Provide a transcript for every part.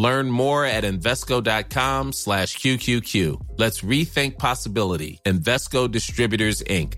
Learn more at Invesco.com slash QQQ. Let's rethink possibility. Investco Distributors, Inc.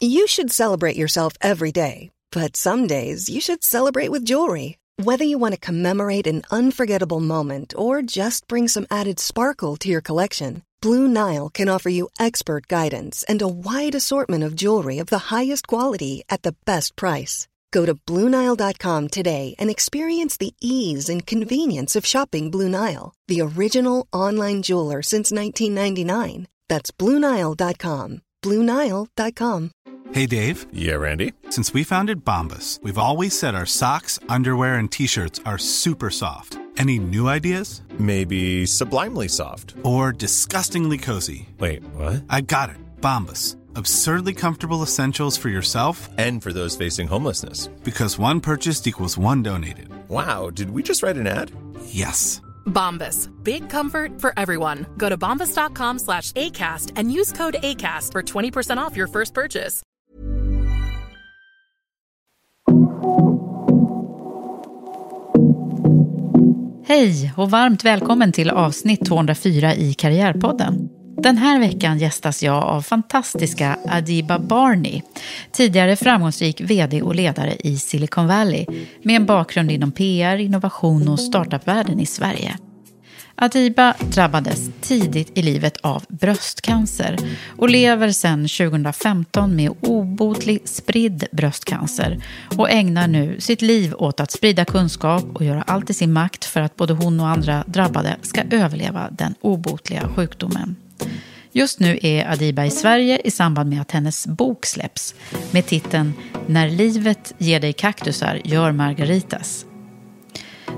You should celebrate yourself every day, but some days you should celebrate with jewelry. Whether you want to commemorate an unforgettable moment or just bring some added sparkle to your collection, Blue Nile can offer you expert guidance and a wide assortment of jewelry of the highest quality at the best price. Go to BlueNile.com today and experience the ease and convenience of shopping Blue Nile, the original online jeweler since 1999. That's BlueNile.com. BlueNile.com. Hey, Dave. Yeah, Randy. Since we founded Bombus, we've always said our socks, underwear, and t shirts are super soft. Any new ideas? Maybe sublimely soft. Or disgustingly cozy? Wait, what? I got it. Bombus. Absurdly comfortable essentials for yourself And for those facing homelessness. because one purchased equals one donated. Wow, did we just write an ad? Yes. Bombas. Big comfort for everyone. Go to bombas.com slash ACAST and use code ACAST for 20% off your first purchase. Hej och varmt välkommen till avsnitt 204 i Karriärpodden. Den här veckan gästas jag av fantastiska Adiba Barney, tidigare framgångsrik vd och ledare i Silicon Valley med en bakgrund inom PR, innovation och startupvärlden i Sverige. Adiba drabbades tidigt i livet av bröstcancer och lever sedan 2015 med obotlig spridd bröstcancer och ägnar nu sitt liv åt att sprida kunskap och göra allt i sin makt för att både hon och andra drabbade ska överleva den obotliga sjukdomen. Just nu är Adiba i Sverige i samband med att hennes bok släpps med titeln När livet ger dig kaktusar gör margaritas.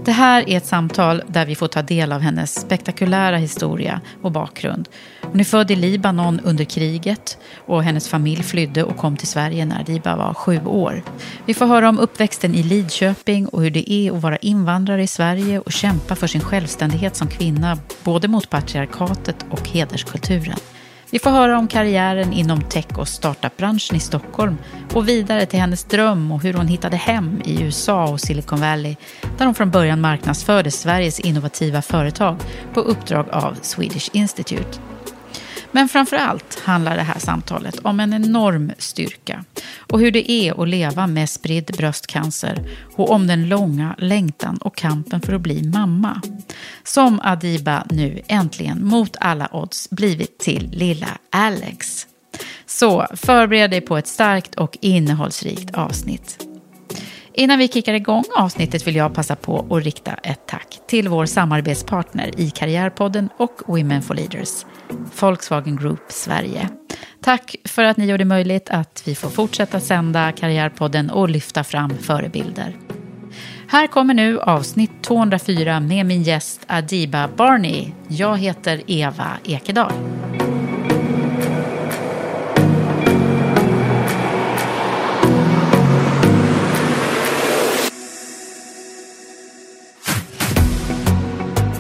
Det här är ett samtal där vi får ta del av hennes spektakulära historia och bakgrund. Hon är född i Libanon under kriget och hennes familj flydde och kom till Sverige när Diba var sju år. Vi får höra om uppväxten i Lidköping och hur det är att vara invandrare i Sverige och kämpa för sin självständighet som kvinna, både mot patriarkatet och hederskulturen. Vi får höra om karriären inom tech och startupbranschen i Stockholm och vidare till hennes dröm och hur hon hittade hem i USA och Silicon Valley där hon från början marknadsförde Sveriges innovativa företag på uppdrag av Swedish Institute. Men framför allt handlar det här samtalet om en enorm styrka och hur det är att leva med spridd bröstcancer och om den långa längtan och kampen för att bli mamma. Som Adiba nu äntligen mot alla odds blivit till lilla Alex. Så förbered dig på ett starkt och innehållsrikt avsnitt. Innan vi kickar igång avsnittet vill jag passa på att rikta ett tack till vår samarbetspartner i Karriärpodden och Women for Leaders, Volkswagen Group Sverige. Tack för att ni gör det möjligt att vi får fortsätta sända Karriärpodden och lyfta fram förebilder. Här kommer nu avsnitt 204 med min gäst Adiba Barney. Jag heter Eva Ekedal.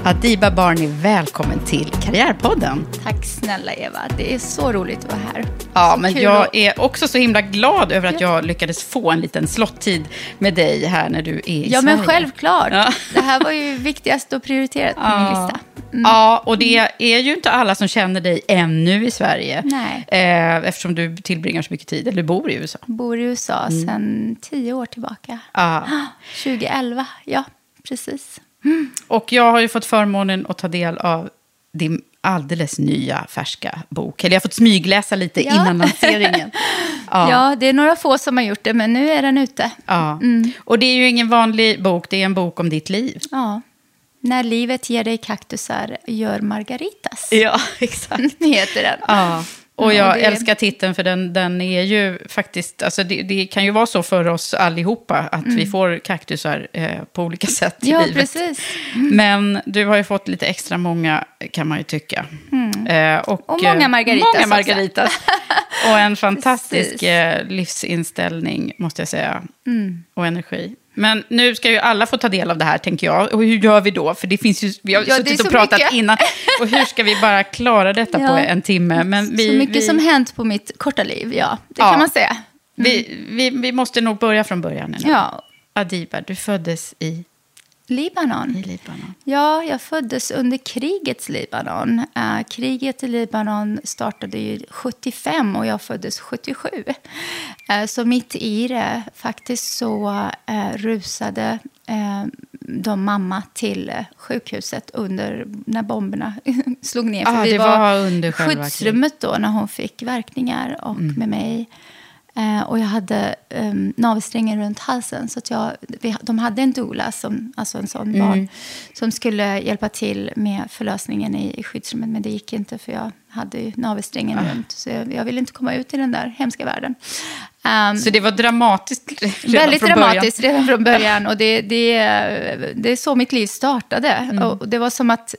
Adiba Barney, välkommen till Karriärpodden. Tack snälla Eva, det är så roligt att vara här. Ja, men Kul jag att- är också så himla glad över att jag lyckades få en liten slottid med dig här när du är i Ja, Sverige. men självklart. Ja. Det här var ju viktigast och prioriterat på min lista. Ja, och det är ju inte alla som känner dig ännu i Sverige. Nej. Eh, eftersom du tillbringar så mycket tid, eller du bor i USA. Bor i USA sedan tio år tillbaka. Ja. 2011, ja, precis. Och jag har ju fått förmånen att ta del av din alldeles nya färska bok. Eller jag har fått smygläsa lite Ja. innan lanseringen. Ja. Ja. det är några få som har gjort det, men nu är den ute. ja. Och det är ju ingen vanlig bok, det är en bok om ditt liv. Ja. När livet ger dig kaktusar, gör margaritas. Ja, exakt. heter den. Ja. Och jag det- älskar titeln för den, den är ju faktiskt, alltså det, det kan ju vara så för oss allihopa att vi får kaktusar eh, på olika sätt i Mm. Ja, livet. precis. Men du har ju fått lite extra många kan man ju tycka. Eh, och, Och många eh, margaritas Många margaritas. och en fantastisk eh, livsinställning måste jag säga. Mm. Och energi. Men nu ska ju alla få ta del av det här, tänker jag. Och hur gör vi då? För det finns ju, vi har Ja, suttit och pratat mycket. innan. Och hur ska vi bara klara detta på Ja. en timme? Men vi, så mycket vi, som hänt på mitt korta liv, ja. Det Ja. kan man säga. vi, vi, vi måste nog börja från början. nu. Ja, Adiba, du föddes i, Libanon. i Libanon. Ja, jag föddes under krigets Libanon. Eh, kriget i Libanon startade ju 75 och jag föddes 77. Eh, så mitt i det faktiskt så eh, rusade eh, de mamma till sjukhuset under när bomberna slog ner. Ah, vi det var under skyddsrummet då när hon fick verkningar och Mm. med mig. Eh, och jag hade um, navelsträngen runt halsen. Så att jag, vi, de hade en doula, som, alltså en sån Mm. barn, som skulle hjälpa till med förlösningen i, i skyddsrummet. Men det gick inte för jag hade ju navelsträngen Ah. runt. Så jag, jag ville inte komma ut i den där hemska världen. Ehm, Så det var dramatiskt redan Väldigt från dramatiskt början. redan från början. Och det, det, det är så mitt liv startade. Mm. Och det var som att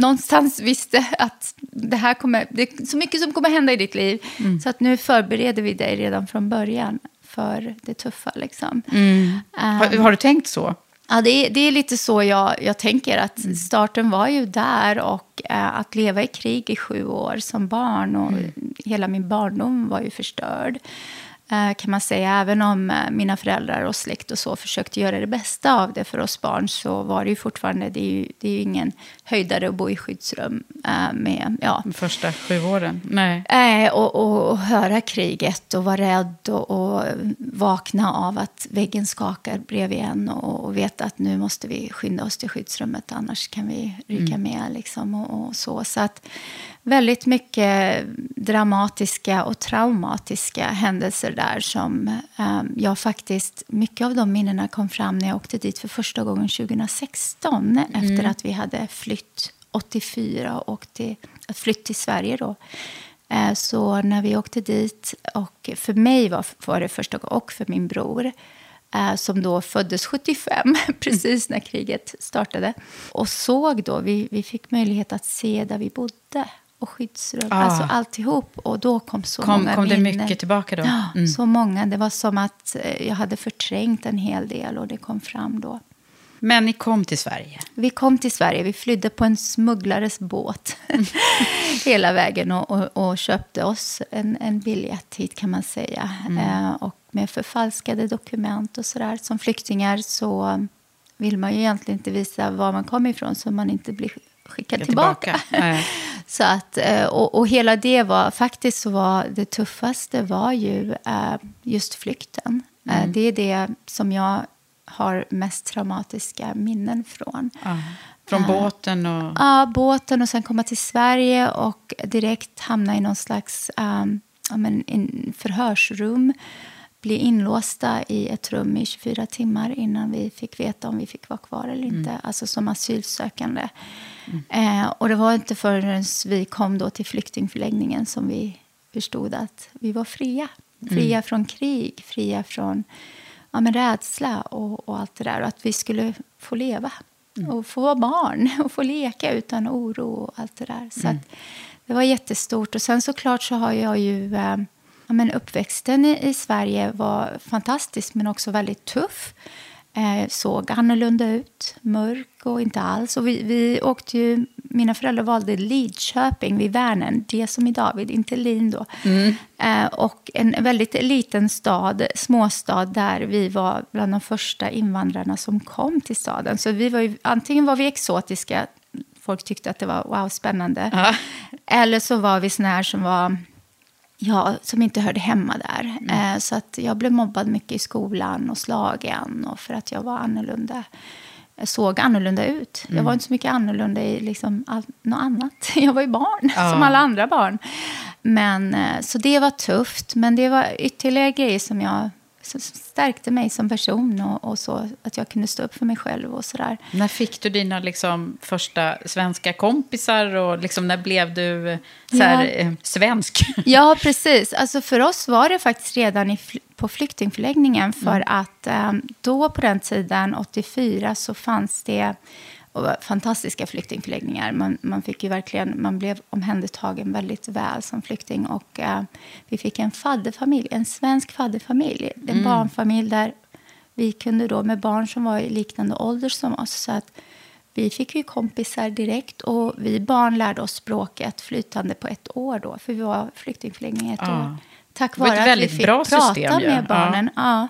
någonstans visste att det här kommer, det är så mycket som kommer hända i ditt liv. Mm. Så att nu förbereder vi dig redan från början för det tuffa. Liksom. Mm. Har, har du tänkt så? Ja, det, är, det är lite så jag, jag tänker. att Mm. Starten var ju där och eh, att leva i krig i sju år som barn och Mm. hela min barndom var ju förstörd. Eh, kan man säga. Även om eh, mina föräldrar och släkt och så försökte göra det bästa av det för oss barn så var det ju fortfarande, det är ju, det är ju ingen höjdare att bo i skyddsrum eh, med, ja, De första sju åren? Nej. Och, och, och höra kriget och vara rädd och, och vakna av att väggen skakar bredvid en och, och veta att nu måste vi skynda oss till skyddsrummet annars kan vi ryka med. Liksom, och, och så. så att väldigt mycket dramatiska och traumatiska händelser där som eh, jag faktiskt, mycket av de minnena kom fram när jag åkte dit för första gången 2016 efter att vi hade flytt 84 och till, flytt till Sverige då. Eh, Så när vi åkte dit, och för mig var, var det första gången, och för min bror, eh, som då föddes 75, precis när kriget startade. Och såg då, vi, vi fick möjlighet att se där vi bodde och skyddsrum, Ah. alltså alltihop. Och då kom så Kom, många kom det minnen. mycket tillbaka då? Ja, Mm. så många. Det var som att eh, jag hade förträngt en hel del och det kom fram då. Men ni kom till Sverige. Vi kom till Sverige, vi flydde på en smugglares båt hela vägen och, och, och köpte oss en, en biljett hit kan man säga. Eh, och med förfalskade dokument och sådär. Som flyktingar så vill man ju egentligen inte visa var man kommer ifrån så man inte blir skickad tillbaka. Nej. Så att, eh, och, och hela det var, faktiskt så var det tuffaste var ju eh, just flykten. Eh, Det är det som jag har mest traumatiska minnen från. Ja. Från båten och... Ja, båten och sen komma till Sverige och direkt hamna i någon slags um, ja, men, förhörsrum. Bli inlåsta i ett rum i 24 timmar innan vi fick veta om vi fick vara kvar eller inte. Alltså som asylsökande. Eh, och det var inte förrän vi kom då till flyktingförläggningen som vi förstod att vi var fria. Fria från krig, fria från ja, men rädsla och, och allt det där. Och att vi skulle få leva och få vara barn och få leka utan oro och allt det där. Så att, det var jättestort. Och sen såklart så har jag ju... Eh, ja, men uppväxten i, i Sverige var fantastisk men också väldigt tuff. Eh, såg annorlunda ut, mörk och inte alls. Och vi, vi åkte ju, mina föräldrar valde Lidköping vid Vänern, det som i David, inte Lin då. Eh, och en väldigt liten stad, småstad, där vi var bland de första invandrarna som kom till staden. Så vi var ju, antingen var vi exotiska, folk tyckte att det var wow, spännande. Eller så var vi såna här som var ja, som inte hörde hemma där. Eh, så att jag blev mobbad mycket i skolan och slagen och för att jag var annorlunda. Jag såg annorlunda ut. Jag var inte så mycket annorlunda i liksom all, något annat. Jag var ju barn, Ja. som alla andra barn. Men, eh, så det var tufft. Men det var ytterligare grejer som jag stärkte mig som person och, och, så, att jag kunde stå upp för mig själv och sådär. När fick du dina liksom, första svenska kompisar och liksom, när blev du så här, ja. eh, svensk? Ja, precis. Alltså, för oss var det faktiskt redan i, på flyktingförläggningen för mm. att eh, då på den tiden, 84, så fanns det och fantastiska flyktingförläggningar. Man, man, fick ju verkligen, man blev omhändertagen väldigt väl som flykting. Och, uh, vi fick en fadderfamilj, en svensk fadderfamilj. En mm. barnfamilj där vi kunde då med barn som var i liknande ålder som oss. Så att vi fick ju kompisar direkt och vi barn lärde oss språket flytande på ett år då. För vi var flyktingförläggning ett ja. år. Tack vare att vi fick prata system, med barnen. Ja.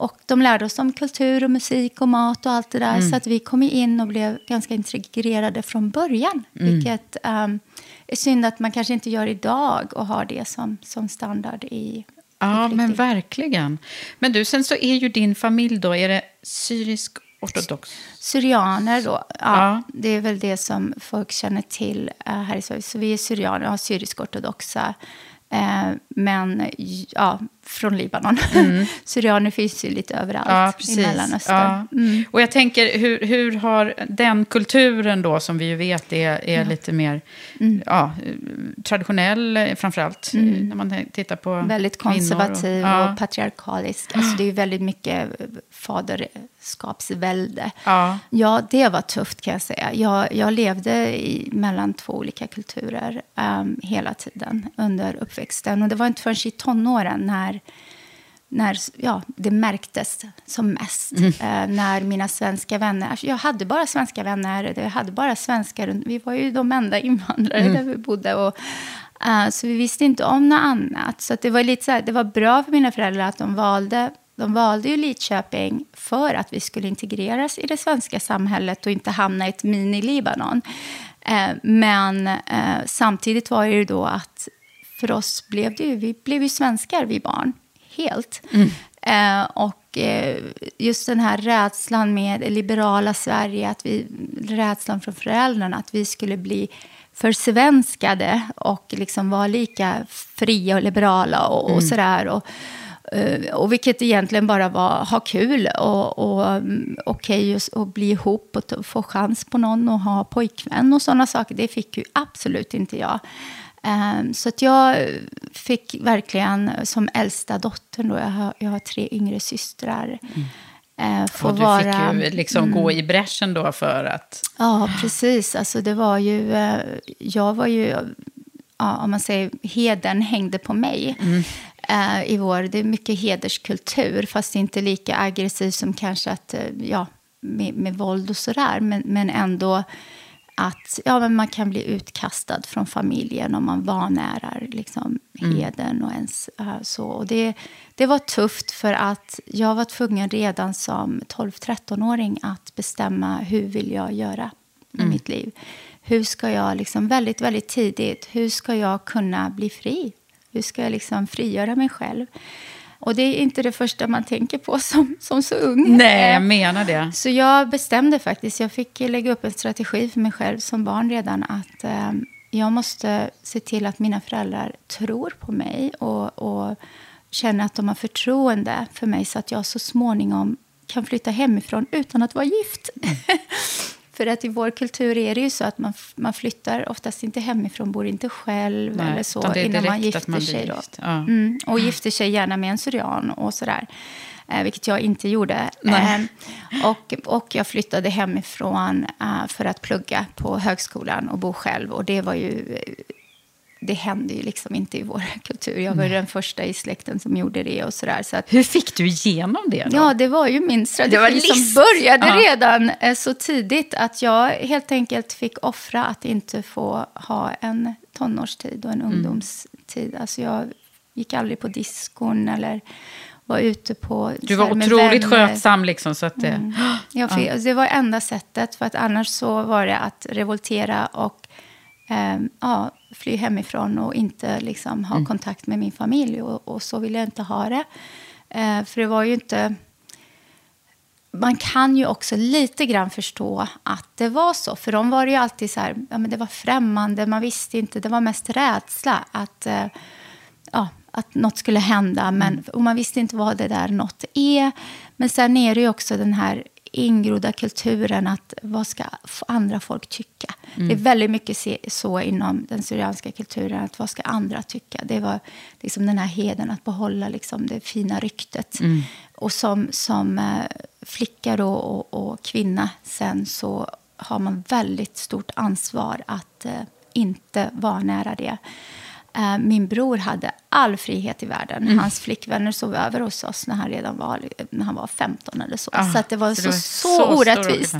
Och de lärde oss om kultur och musik och mat och allt det där. Mm. Så att vi kom in och blev ganska integrerade från början. Mm. Vilket um, är synd att man kanske inte gör idag och har det som, som standard i Ja, men verkligen. Men du, sen så är ju din familj då, är det syrisk ortodox? Syrianer då, ja, ja. Det är väl det som folk känner till uh, här i Sverige. Så vi är syrianer och har syrisk-ortodoxa. Uh, men ja, från Libanon. Mm. Syrianer finns ju lite överallt ja, i Mellanöstern. Ja. Mm. Och jag tänker, hur, hur har den kulturen då, som vi ju vet är, är ja. lite mer mm. ja, traditionell, framförallt mm. när man tittar på Väldigt konservativ och, och patriarkalisk. Alltså det är väldigt mycket faderskapsvälde. Ja. ja, det var tufft kan jag säga. Jag, jag levde i, mellan två olika kulturer um, hela tiden under uppväxten. Och det var inte förrän i tonåren när när ja, det märktes som mest. Mm. Eh, när mina svenska vänner... Alltså jag hade bara svenska vänner. Jag hade bara svenskar. Vi var ju de enda invandrare mm. där vi bodde. Och, uh, så vi visste inte om något annat. Så det, var lite så här, det var bra för mina föräldrar att de valde de valde ju Lidköping för att vi skulle integreras i det svenska samhället och inte hamna i ett mini-Libanon. Eh, men eh, samtidigt var det ju då att för oss blev det ju, vi blev ju svenskar, vi barn, helt. Mm. Eh, och eh, just den här rädslan med det liberala Sverige, att vi, rädslan från föräldrarna att vi skulle bli försvenskade och liksom vara lika fria och liberala och, och mm. sådär. Och, eh, och vilket egentligen bara var ha kul och, och mm, okej okay, att bli ihop och få chans på någon och ha pojkvän och sådana saker. Det fick ju absolut inte jag. Um, så att jag fick verkligen, som äldsta dottern, då, jag, har, jag har tre yngre systrar, mm. uh, få och du vara... fick ju liksom mm, gå i bräschen då för att... Ja, precis. Alltså det var ju... Uh, jag var ju... Ja, om man säger heden hängde på mig. Mm. Uh, i vår, det är mycket hederskultur, fast inte lika aggressiv som kanske att, ja, med, med våld och sådär. Men, men ändå att ja, men man kan bli utkastad från familjen om man vanärar liksom, mm. heden. Och ens, uh, så. Och det, det var tufft för att jag var tvungen redan som 12-13-åring att bestämma hur vill jag göra med mm. mitt liv. Hur ska jag liksom, väldigt, väldigt tidigt, hur ska jag kunna bli fri? Hur ska jag liksom frigöra mig själv? Och det är inte det första man tänker på som, som så ung. Nej, jag menar det. Så jag bestämde faktiskt, jag fick lägga upp en strategi för mig själv som barn redan att eh, jag måste se till att mina föräldrar tror på mig och, och känner att de har förtroende för mig så att jag så småningom kan flytta hemifrån utan att vara gift. För att i vår kultur är det ju så att man, man flyttar oftast inte hemifrån, bor inte själv Nej, eller så innan man gifter man sig. Då. Ja. Mm, och gifter sig gärna med en syrian och sådär. Eh, vilket jag inte gjorde. Eh, och, och jag flyttade hemifrån eh, för att plugga på högskolan och bo själv. Och det var ju det hände ju liksom inte i vår kultur. Jag var ju den första i släkten som gjorde det. och så, där, så att, Hur fick du igenom det? Då? Ja, det var ju min strategi som började ja. redan eh, så tidigt att jag helt enkelt fick offra att inte få ha en tonårstid och en mm. ungdomstid. Alltså jag gick aldrig på diskon eller var ute på... Du var otroligt skötsam liksom. Så att det, mm. jag fick, ja. Det var enda sättet, för att annars så var det att revoltera och eh, ja, fly hemifrån och inte liksom, ha mm. kontakt med min familj. Och, och, så ville jag inte ha det. Eh, för det var ju inte... Man kan ju också lite grann förstå att det var så. För de var ju alltid så här, ja, men det var främmande, man visste inte, det var mest rädsla. Att, eh, ja, att något skulle hända. Men, Och man visste inte vad det där något är. Men sen är det ju också den här ingrodda kulturen att vad ska andra folk tycka? Mm. Det är väldigt mycket så inom den syrianska kulturen, att vad ska andra tycka? Det var liksom den här heden att behålla liksom det fina ryktet. Mm. Och som, som eh, flicka då och, och, kvinna sen så har man väldigt stort ansvar att eh, inte vara nära det. Eh, min bror hade all frihet i världen. Mm. Hans flickvänner sov över hos oss när han redan var, när han var 15 eller så. Ah, så det var så, det var så, så orättvist.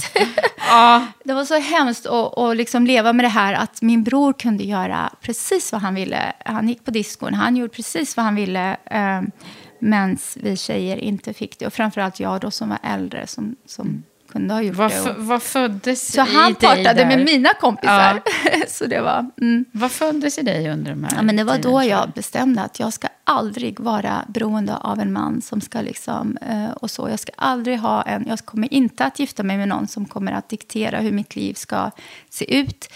ah. Det var så hemskt att, att liksom leva med det här att min bror kunde göra precis vad han ville. Han gick på diskon, han gjorde precis vad han ville. Eh, Medan vi tjejer inte fick det. Och framförallt jag då som var äldre som, som mm kunde ha gjort vad, det. Och... Vad föddes Så han partade med mina kompisar. Ja. så det var, mm. Vad föddes i dig under de här ja, men Det var tiden, då jag bestämde att jag ska aldrig vara beroende av en man som ska liksom, eh, och så. Jag ska aldrig ha en, jag kommer inte att gifta mig med någon som kommer att diktera hur mitt liv ska se ut.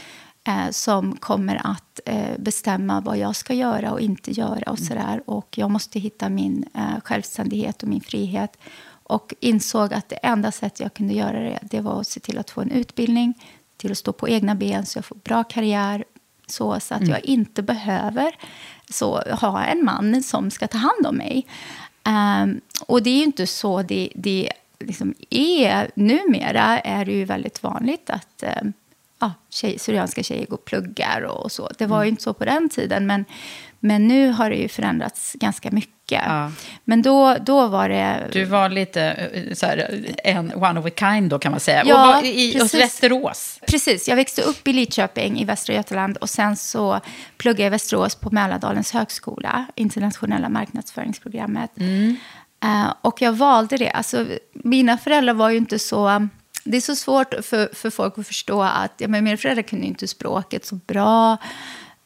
Eh, som kommer att eh, bestämma vad jag ska göra och inte göra och mm. sådär. Och jag måste hitta min eh, självständighet och min frihet. Och insåg att det enda sättet jag kunde göra det, det var att se till att få en utbildning, till att stå på egna ben så jag får bra karriär, så, så att mm. jag inte behöver så, ha en man som ska ta hand om mig. Um, och det är ju inte så det, det liksom är. Numera är det ju väldigt vanligt att um, ja, tjej, syrianska tjejer går och pluggar och så. Det var mm. ju inte så på den tiden, men, men nu har det ju förändrats ganska mycket. Ja. Men då, då var det... Du var lite eh, så här, en one of a kind då kan man säga. Ja, och var i, precis. Västerås. Precis, jag växte upp i Lidköping i Västra Götaland och sen så pluggade jag i Västerås på Mälardalens högskola, internationella marknadsföringsprogrammet. Mm. Uh, och jag valde det. Alltså, mina föräldrar var ju inte så det är så svårt för, för folk att förstå att ja, men mina föräldrar kunde inte språket så bra.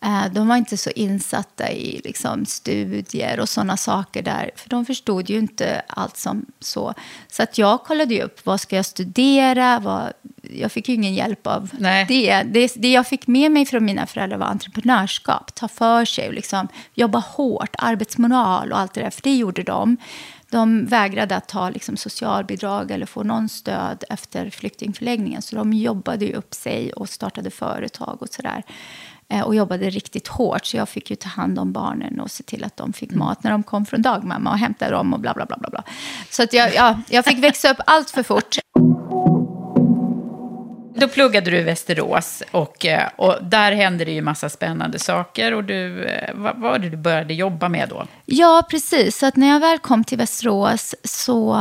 Eh, de var inte så insatta i liksom, studier och såna saker där. För de förstod ju inte allt som så. Så att jag kollade ju upp vad ska jag studera. Vad, jag fick ju ingen hjälp av Nej. det. det. Det jag fick med mig från mina föräldrar var entreprenörskap. Ta för sig och liksom, jobba hårt, arbetsmoral och allt det där. För det gjorde de. De vägrade att ta liksom, socialbidrag eller få någon stöd efter flyktingförläggningen. Så de jobbade ju upp sig och startade företag och sådär. Eh, och jobbade riktigt hårt. Så jag fick ju ta hand om barnen och se till att de fick mm. mat när de kom från dagmamma och hämta dem och bla bla bla. bla. Så att jag, ja, jag fick växa upp allt för fort. Då pluggade du i Västerås och, eh, och där hände det ju massa spännande saker. Och du, eh, vad var det du började jobba med då? Ja, precis. Så att när jag väl kom till Västerås så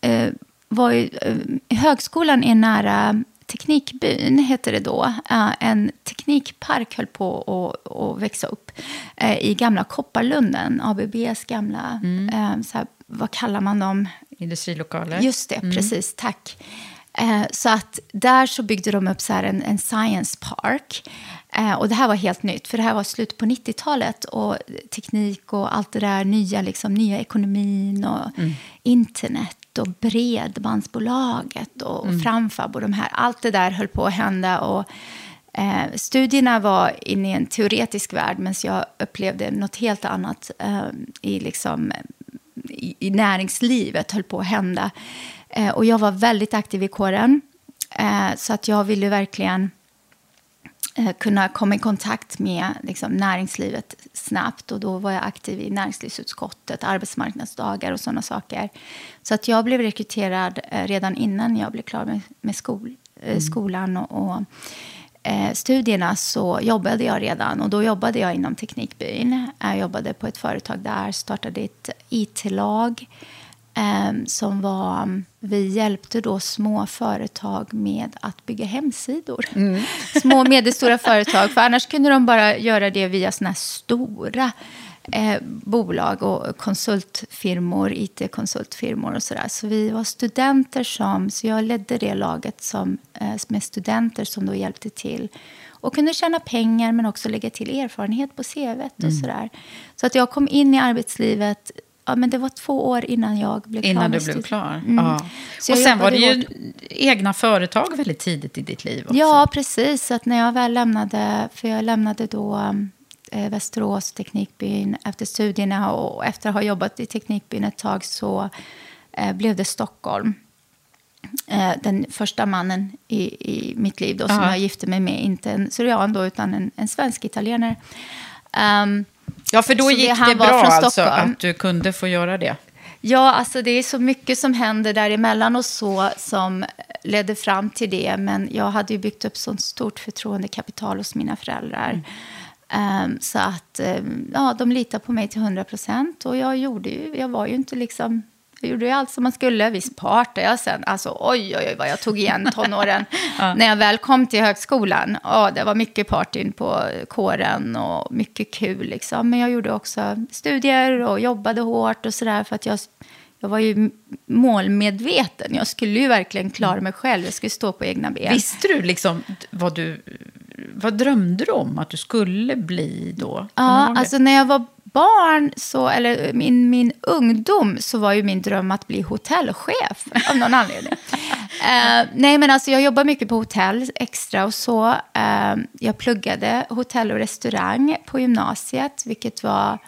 eh, var ju, eh, högskolan är nära Teknikbyn, hette det då. Eh, en teknikpark höll på att, att växa upp eh, i gamla Kopparlunden, ABBs gamla, mm. så här, vad kallar man dem? Industrilokaler. Just det, mm. precis. Tack. Eh, så att där så byggde de upp så en, en science park. Eh, och det här var helt nytt, för det här var slutet på 90-talet. Och teknik och allt det där nya, liksom, nya ekonomin och mm. internet och Bredbandsbolaget och mm. Framfab och de här. Allt det där höll på att hända. Och, eh, studierna var inne i en teoretisk värld, medan jag upplevde något helt annat eh, i, liksom, i, i näringslivet höll på att hända. Eh, och jag var väldigt aktiv i kåren. Eh, så att jag ville verkligen kunna komma i kontakt med liksom, näringslivet snabbt. Och då var jag aktiv i näringslivsutskottet, arbetsmarknadsdagar och sådana saker. Så att jag blev rekryterad eh, redan innan jag blev klar med, med skol, eh, mm. skolan och, och eh, studierna så jobbade jag redan. Och då jobbade jag inom Teknikbyn. Jag jobbade på ett företag där, startade ett IT-lag. Um, som var, vi hjälpte då små företag med att bygga hemsidor. Mm. Små och medelstora företag, för annars kunde de bara göra det via såna här stora eh, bolag och konsultfirmor, it-konsultfirmor och sådär. Så vi var studenter som, så jag ledde det laget som, eh, med studenter som då hjälpte till och kunde tjäna pengar men också lägga till erfarenhet på CV och mm. sådär. Så att jag kom in i arbetslivet ja, men det var två år innan jag blev innan klar. Innan du blev klar? Mm. Ja. och sen var det ju hårt. egna företag väldigt tidigt i ditt liv också. Ja, precis. Så att när jag väl lämnade, för jag lämnade då eh, Västerås, Teknikbyn efter studierna och efter att ha jobbat i Teknikbyn ett tag så eh, blev det Stockholm. Eh, den första mannen i, i mitt liv då, som jag gifte mig med, inte en syrian då, utan en, en svensk italienare. Ehm, Ja, för då Så det- gick det, var bra alltså att du kunde få göra det. Ja, alltså det är så mycket som händer däremellan och så som ledde fram till det. Men jag hade ju byggt upp sånt stort förtroendekapital hos mina föräldrar. Ehm, så att ehm, ja, de litade på mig till 100 procent. Och jag gjorde ju, jag var ju inte liksom... Jag gjorde allt som man skulle. Visst partade jag sen. Alltså oj, oj, oj vad jag tog igen tonåren. När jag väl kom till högskolan. Ja, det var mycket partyn på kåren och mycket kul liksom. Men jag gjorde också studier och jobbade hårt och sådär för att jag jag var ju målmedveten. Jag skulle ju verkligen klara mig själv. Jag skulle stå på egna ben. Visste du liksom vad du... Vad drömde du om att du skulle bli då? Ja, alltså när jag var barn, så, eller min, min ungdom, så var ju min dröm att bli hotellchef av någon anledning. Eh, nej, men alltså jag jobbar mycket på hotell extra och så. Eh, jag pluggade hotell och restaurang på gymnasiet, vilket var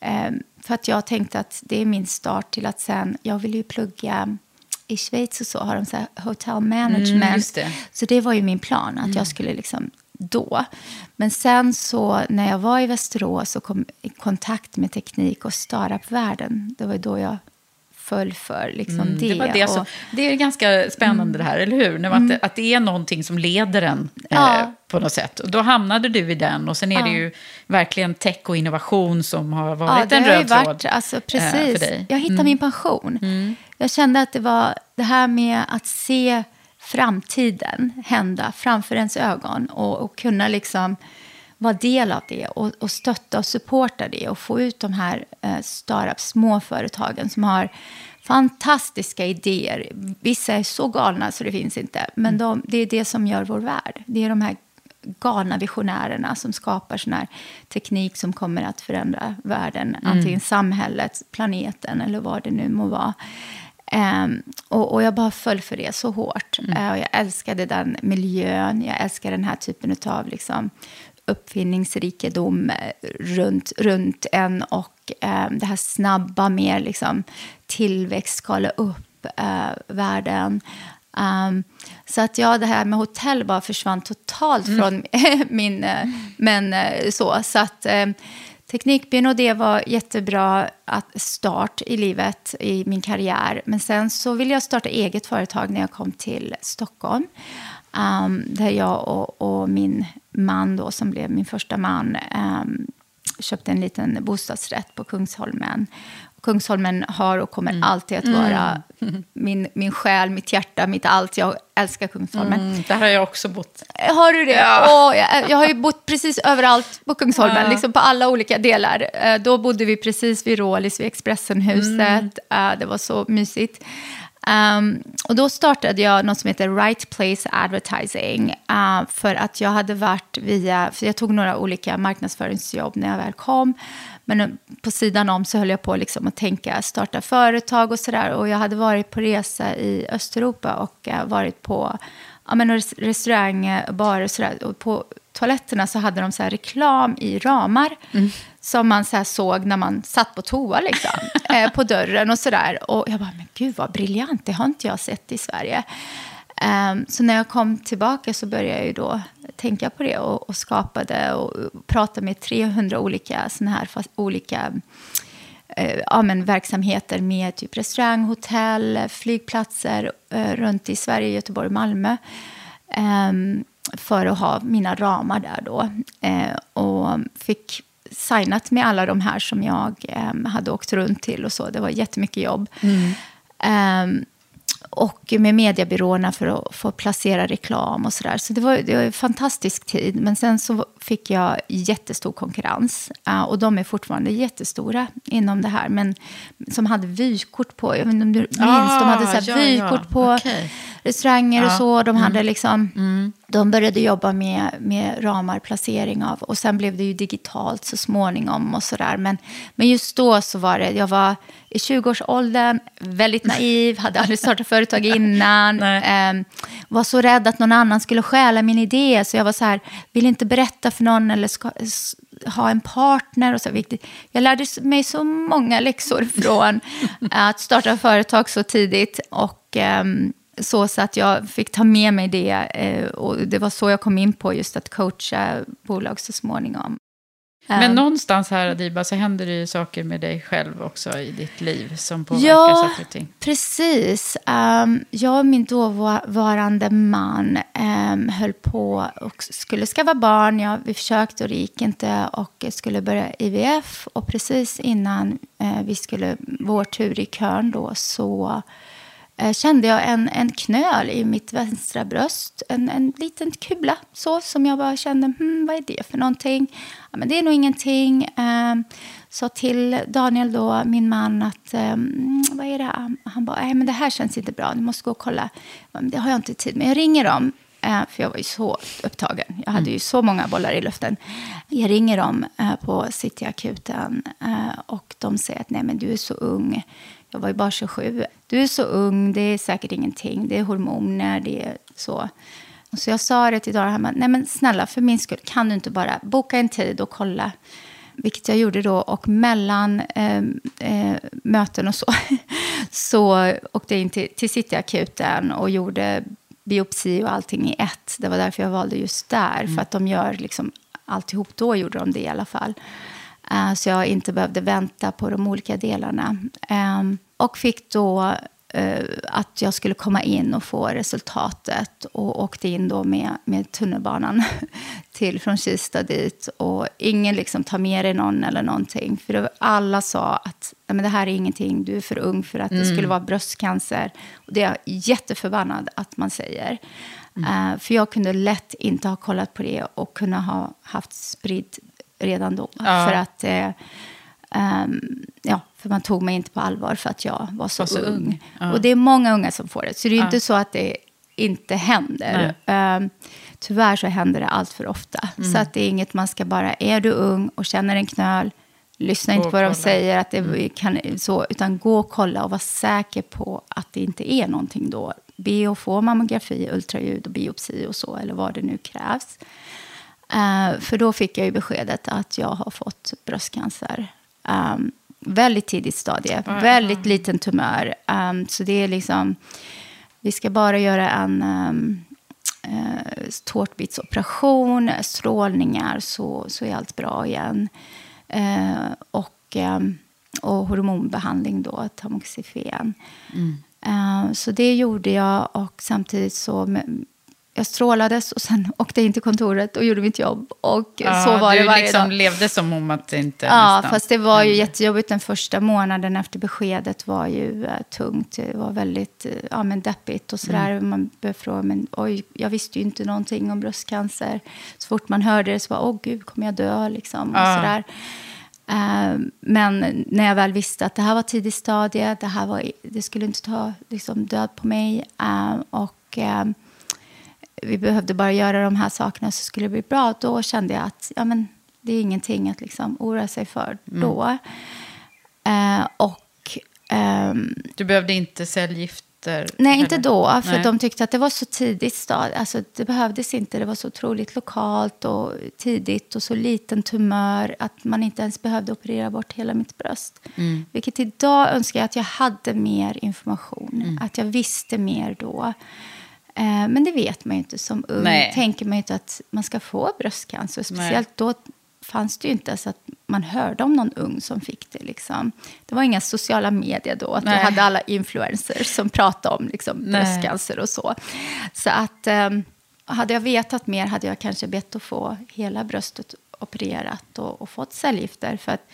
eh, för att jag tänkte att det är min start till att sen, jag vill ju plugga i Schweiz och så har de så här hotel management. Mm, det. Så det var ju min plan, att jag skulle liksom då. Men sen så när jag var i Västerås och kom i kontakt med teknik och startup-världen, det var då jag föll för liksom det. Mm, Det, var det, som, och, det är ganska spännande det här, eller hur? När man, att, att det är någonting som leder en eh, Ja. på något sätt. Och då hamnade du i den och sen är det Ja. ju verkligen tech och innovation som har ja, varit det en röd varit, tråd alltså, eh, precis. för dig. Mm. Jag hittade min passion. Jag kände att det var det här med att se framtiden hända framför ens ögon och, och kunna liksom vara del av det och, och stötta och supporta det och få ut de här eh, startup småföretagen som har fantastiska idéer. Vissa är så galna så det finns inte, men de, det är det som gör vår värld. Det är de här galna visionärerna som skapar sån här teknik som kommer att förändra världen. Antingen samhället, planeten eller vad det nu må vara. Ehm, och, och jag bara föll för det så hårt. Eh, och jag älskade den miljön, jag älskar den här typen av liksom, uppfinningsrikedom eh, runt, runt en och eh, det här snabba med liksom, tillväxt, skala upp eh, världen. Um, så att ja, det här med hotell bara försvann totalt från min... men så, så att Teknikbyn och det var jättebra att start i livet, i min karriär. Men sen så ville jag starta eget företag när jag kom till Stockholm. Um, där jag och, och min man då, som blev min första man, um, köpte en liten bostadsrätt på Kungsholmen. Kungsholmen har och kommer alltid att vara min, min själ, mitt hjärta, mitt allt. Jag älskar Kungsholmen. Mm, där har jag också bott. Har du det? Åh, jag, jag har ju bott precis överallt på Kungsholmen, liksom på alla olika delar. Eh, Då bodde vi precis vid Rålis, vid Expressenhuset. Eh, Det var så mysigt. Um, och då startade jag något som heter Right Place Advertising. eh, för att jag hade varit via, för jag tog några olika marknadsföringsjobb när jag väl kom. Men eh, på sidan om så höll jag på liksom att tänka starta företag och sådär. Och jag hade varit på resa i Östeuropa och eh, varit på ja, men res- restauranger, barer och sådär. Och på toaletterna så hade de så här reklam i ramar. Som man så såg när man satt på toa liksom. eh, på dörren och sådär. Och jag bara, men gud vad briljant, det har inte jag sett i Sverige. Ehm, så när jag kom tillbaka så började jag ju då tänka på det och, och skapade och pratade med 300 olika såna här fast, olika eh, ja, men verksamheter med typ restaurang, hotell, flygplatser eh, runt i Sverige, Göteborg Malmö. ehm, för att ha mina ramar där då. Eh, och fick signat med alla de här som jag eh, hade åkt runt till och så. Det var jättemycket jobb. Ehm, och med mediebyråerna för att få placera reklam och sådär. Så det var, det var en fantastisk tid. Men sen så fick jag jättestor konkurrens. Och de är fortfarande jättestora inom det här. Men som hade vykort på, jag vet inte om du minns, de hade så här Ah, ja, ja. vykort på Okej. restauranger och Ja. så. De hade liksom... De började jobba med, med ramar, placering av. Och sen blev det ju digitalt så småningom och sådär. Men, men just då så var det, jag var i 20-årsåldern, väldigt naiv, hade aldrig startat företag innan. Ehm, var så rädd att någon annan skulle stjäla min idé. Så jag var så här, vill inte berätta för någon eller ska, ha en partner och så viktigt. Jag lärde mig så många läxor från att starta företag så tidigt. Och um, så, så att jag fick ta med mig det. Eh, och det var så jag kom in på just att coacha bolag så småningom. Men någonstans här, Adiba, så händer det ju saker med dig själv också i ditt liv som påverkar ja, saker och ting. precis. Um, jag och min dåvarande man um, höll på och skulle skaffa barn. Ja, vi försökte och det gick inte och skulle börja IVF. Och precis innan uh, vi skulle, vår tur i kön då, så kände jag en, en knöl i mitt vänstra bröst. En, en liten kula så som jag bara kände, hmm, vad är det för någonting? Ja, men det är nog ingenting. Um, sa till Daniel, då, min man, att um, vad är det? Han bara, nej men det här känns inte bra, du måste gå och kolla. Det har jag inte tid med. Jag ringer dem, uh, för jag var ju så upptagen. Jag hade ju så många bollar i luften. Jag ringer dem uh, på Cityakuten uh, och de säger att nej men du är så ung. Jag var ju bara 27. Du är så ung, det är säkert ingenting. Det är hormoner, det är så. Och så jag sa det till Dara, nej men snälla för min skull, kan du inte bara boka en tid och kolla? Vilket jag gjorde då. Och mellan eh, eh, möten och så, så åkte jag in till, till Cityakuten och gjorde biopsi och allting i ett. Det var därför jag valde just där. Mm. För att de gör liksom alltihop. Då gjorde de det i alla fall. Uh, så jag inte behövde vänta på de olika delarna. Um, och fick då uh, att jag skulle komma in och få resultatet. Och åkte in då med, med tunnelbanan till, från Kista dit. Och ingen liksom tar med dig någon eller någonting. För alla sa att men det här är ingenting, du är för ung för att mm. det skulle vara bröstcancer. Och det är jag jätteförbannad att man säger. Mm. Uh, för jag kunde lätt inte ha kollat på det och kunna ha haft spridd redan då. Ja. För att... Eh, um, ja, för man tog mig inte på allvar för att jag var så, var så ung. ung. Ja. Och det är många unga som får det. Så det är ja. inte så att det inte händer. Um, tyvärr så händer det allt för ofta. Mm. Så att det är inget man ska bara, är du ung och känner en knöl, lyssna inte på vad de säger, att det mm. kan, så, utan gå och kolla och var säker på att det inte är någonting då. Be att få mammografi, ultraljud och biopsi och så, eller vad det nu krävs. Uh, för då fick jag ju beskedet att jag har fått bröstcancer. Um, väldigt tidigt stadie, mm. väldigt liten tumör. Um, så det är liksom, vi ska bara göra en um, uh, tårtbitsoperation, strålningar, så, så är allt bra igen. Uh, och, um, och hormonbehandling då, tamoxifen. Mm. Så det gjorde jag och samtidigt så jag strålades och sen åkte jag in till kontoret och gjorde mitt jobb. Och ja, så var det varje liksom dag. levde som om att det inte Ja, nästan fast det var ju jättejobbigt den första månaden efter beskedet var ju uh, tungt. Det var väldigt uh, ja, men deppigt och sådär. Mm. Man började fråga, men oj, jag visste ju inte någonting om bröstcancer. Så fort man hörde det så var åh gud, kommer jag dö liksom? Ja. Och sådär. Uh, men när jag väl visste att det här var tidig stadie, det, här var, det skulle inte ta liksom, död på mig. och vi behövde bara göra de här sakerna så skulle det bli bra. Då kände jag att ja, men, det är ingenting att liksom oroa sig för mm. då. Eh, och, ehm, du behövde inte cellgifter? Nej, eller? inte då. För nej. de tyckte att det var så tidigt stad. Alltså, det behövdes inte. Det var så otroligt lokalt och tidigt och så liten tumör att man inte ens behövde operera bort hela mitt bröst. Mm. Vilket idag önskar jag att jag hade mer information. Mm. Att jag visste mer då. Eh, men det vet man ju inte som ung. Nej. tänker man ju inte att man ska få bröstcancer. Speciellt Nej. då fanns det ju inte så att man hörde om någon ung som fick det. Liksom. Det var inga sociala medier då. Att Nej. du hade alla influencers som pratade om liksom, bröstcancer och så. Så att um, hade jag vetat mer hade jag kanske bett att få hela bröstet opererat och, och fått cellgifter. För att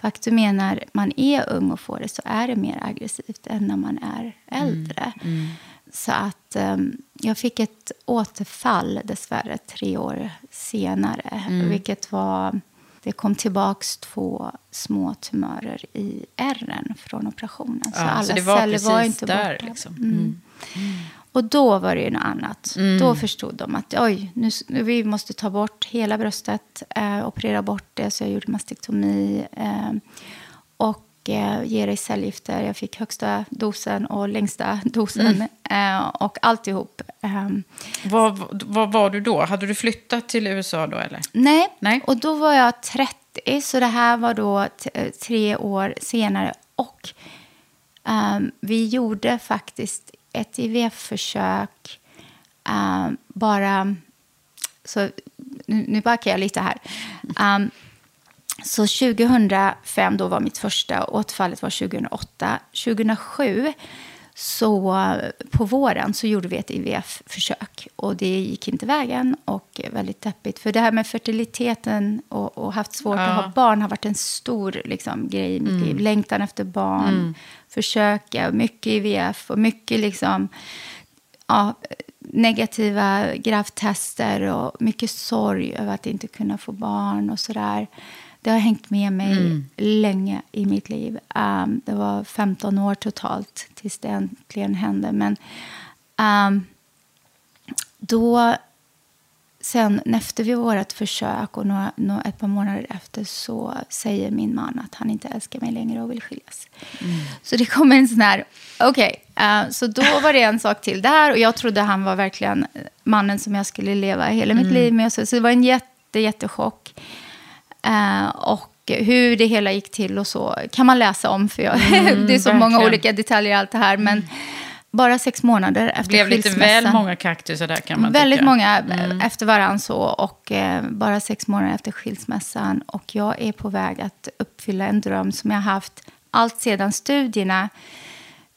faktum är när man är ung och får det så är det mer aggressivt än när man är äldre. Mm. Mm. Så att um, jag fick ett återfall dessvärre tre år senare. Mm. Vilket var, det kom tillbaka två små tumörer i ärren från operationen. Så ja, alla så det var celler var inte där, borta. Liksom. Mm. Mm. Och då var det ju något annat. Mm. Då förstod de att oj, nu, nu, vi måste ta bort hela bröstet, eh, operera bort det. Så jag gjorde mastektomi. Eh, och ge dig cellgifter. Jag fick högsta dosen och längsta dosen eh, och alltihop. Ehm, Vad, vad var du då? Hade du flyttat till USA då eller? nej. Nej. och då var jag 30, så det här var då eh, tre år senare. Och ehm, vi gjorde faktiskt ett IVF-försök ehm, bara... Så nu, nu backar jag lite här. Ehm, så 2005 då var mitt första, återfallet var 2008. 2007 så på våren så gjorde vi ett IVF-försök och det gick inte vägen och väldigt deppigt. För det här med fertiliteten och, och haft svårt att ha barn har varit en stor liksom, grej i mitt liv. Längtan efter barn, försöka, mycket IVF och mycket liksom, ja, negativa gravtester och mycket sorg över att inte kunna få barn och sådär. Det har hängt med mig länge i mitt liv. Um, det var 15 år totalt tills det äntligen hände. Men um, då, sen efter vi vårt försök och några, några, ett par månader efter så säger min man att han inte älskar mig längre och vill skiljas. Så det kommer en sån här, okej, eh, så då var det en sak till där och jag trodde han var verkligen mannen som jag skulle leva hela mitt liv med. Så, så det var en jätte, jättechock. Eh, och hur det hela gick till och så kan man läsa om, för jag, det är så många verkligen. olika detaljer i allt det här. Men bara sex månader efter Det blev lite skilsmässan. väl många kaktusar där kan man Väldigt tycka. många eh, efter varann så. Och eh, bara sex månader efter skilsmässan. Och jag är på väg att uppfylla en dröm som jag haft allt sedan studierna.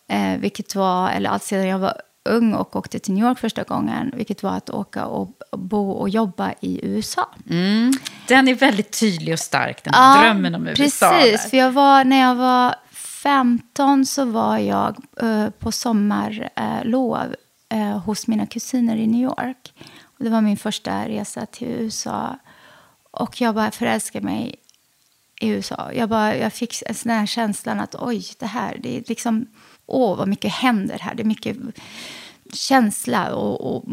Eh, vilket var, eller allt sedan jag var ung och åkte till New York första gången. Vilket var att åka och bo och jobba i USA. Den är väldigt tydlig och stark, den här drömmen om USA. Precis, för jag var, när jag var 15 så var jag eh, på sommarlov eh, hos mina kusiner i New York. Och det var min första resa till USA. Och jag bara förälskade mig i USA. Jag, bara, jag fick en sån här känslan att oj, det här, det är liksom, åh vad mycket händer här. Det är mycket känsla och, och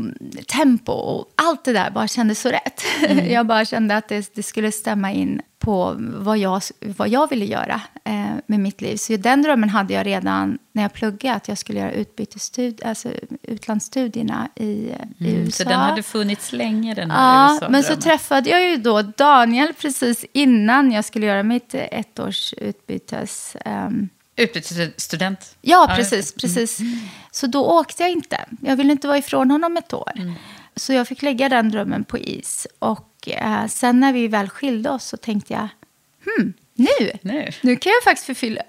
tempo och allt det där bara kändes så rätt. Jag bara kände att det, det skulle stämma in på vad jag, vad jag ville göra eh, med mitt liv. Så den drömmen hade jag redan när jag pluggade, att jag skulle göra alltså utlandsstudierna i, i USA. Mm, Så den hade funnits länge, den här Ja, men så träffade jag ju då Daniel precis innan jag skulle göra mitt ettårs utbytes... ehm, Utbytesstudent. Ja, Ja, precis. precis. Så då åkte jag inte. Jag ville inte vara ifrån honom ett år. Så jag fick lägga den drömmen på is. Och eh, sen när vi väl skilde oss så tänkte jag, hmm, nu, Nu. nu kan jag faktiskt förfylla,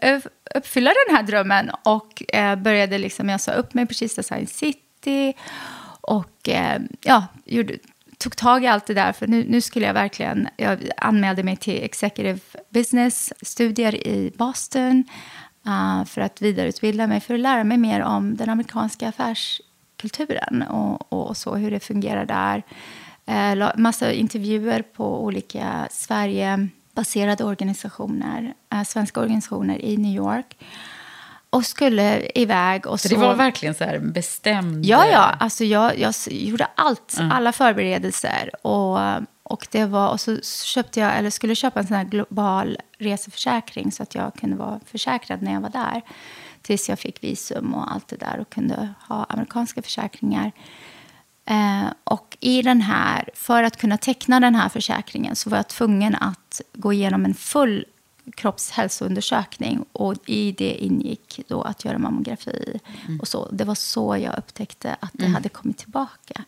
uppfylla den här drömmen. Och eh, började liksom, jag sa upp mig på Kista Science City. Och eh, ja, gjorde, tog tag i allt det där. För nu, nu skulle jag verkligen, jag anmälde mig till Executive Business-studier i Boston. Eh, för att vidareutbilda mig, för att lära mig mer om den amerikanska affärskulturen. Och, och, så, hur det fungerar där. La- massa intervjuer på olika Sverige-baserade organisationer. eh, svenska organisationer i New York. Och skulle iväg. Och Så så, det var verkligen så här bestämd... Ja, ja. Alltså jag, jag gjorde allt, alla förberedelser. Och, och, det var, och så köpte jag, eller skulle köpa en sån här global reseförsäkring så att jag kunde vara försäkrad när jag var där. Tills jag fick visum och allt det där och kunde ha amerikanska försäkringar. Eh, och i den här, för att kunna teckna den här försäkringen så var jag tvungen att gå igenom en full kroppshälsoundersökning. Och i det ingick då att göra mammografi. Och så. Det var så jag upptäckte att det hade kommit tillbaka.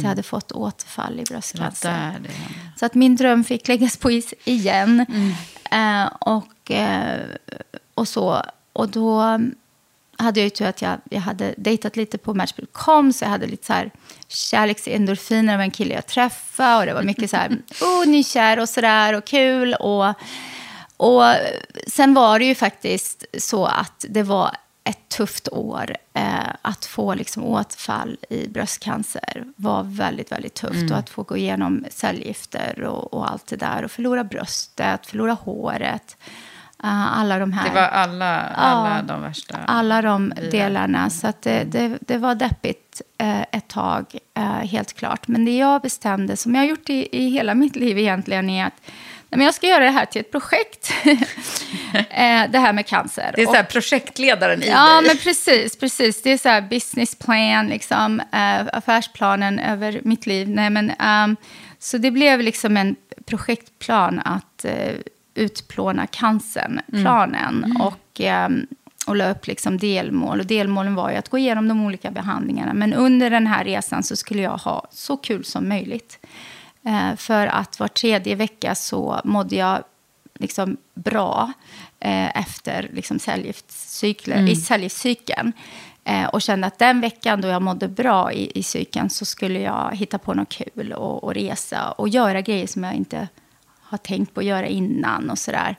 Det hade fått återfall i bröstcancer. där. Så att min dröm fick läggas på is igen. Eh, och, eh, och så. Och då hade jag ju tur att jag, jag hade dejtat lite på Match.com. Så jag hade lite så här kärleksendorfiner av en kille jag träffade. Och det var mycket så här, oh, nykär och sådär och kul. Och, och sen var det ju faktiskt så att det var ett tufft år. Eh, att få liksom återfall i bröstcancer var väldigt, väldigt tufft. Och att få gå igenom cellgifter och, och allt det där. Och förlora bröstet, förlora håret. Eh, alla de här Det var alla, alla Ja, de värsta. alla de delarna. Så det, det, det var deppigt eh, ett tag, eh, helt klart. Men det jag bestämde, som jag har gjort i, i hela mitt liv egentligen, är att men jag ska göra det här till ett projekt. Eh, det här med cancer. Det är så här projektledaren i Ja, dig. men precis, precis. Det är så här business plan, liksom, eh, affärsplanen över mitt liv. Nej, men, ehm, så det blev liksom en projektplan att eh, utplåna cancern, planen. Och, ehm, och la upp liksom delmål. Och delmålen var ju att gå igenom de olika behandlingarna. Men under den här resan så skulle jag ha så kul som möjligt. Eh, för att var tredje vecka så mådde jag liksom bra eh, efter liksom cellgiftscykeln, i cellgiftscykeln. Eh, och kände att den veckan då jag mådde bra i, i cykeln så skulle jag hitta på något kul och, och resa och göra grejer som jag inte har tänkt på att göra innan och sådär.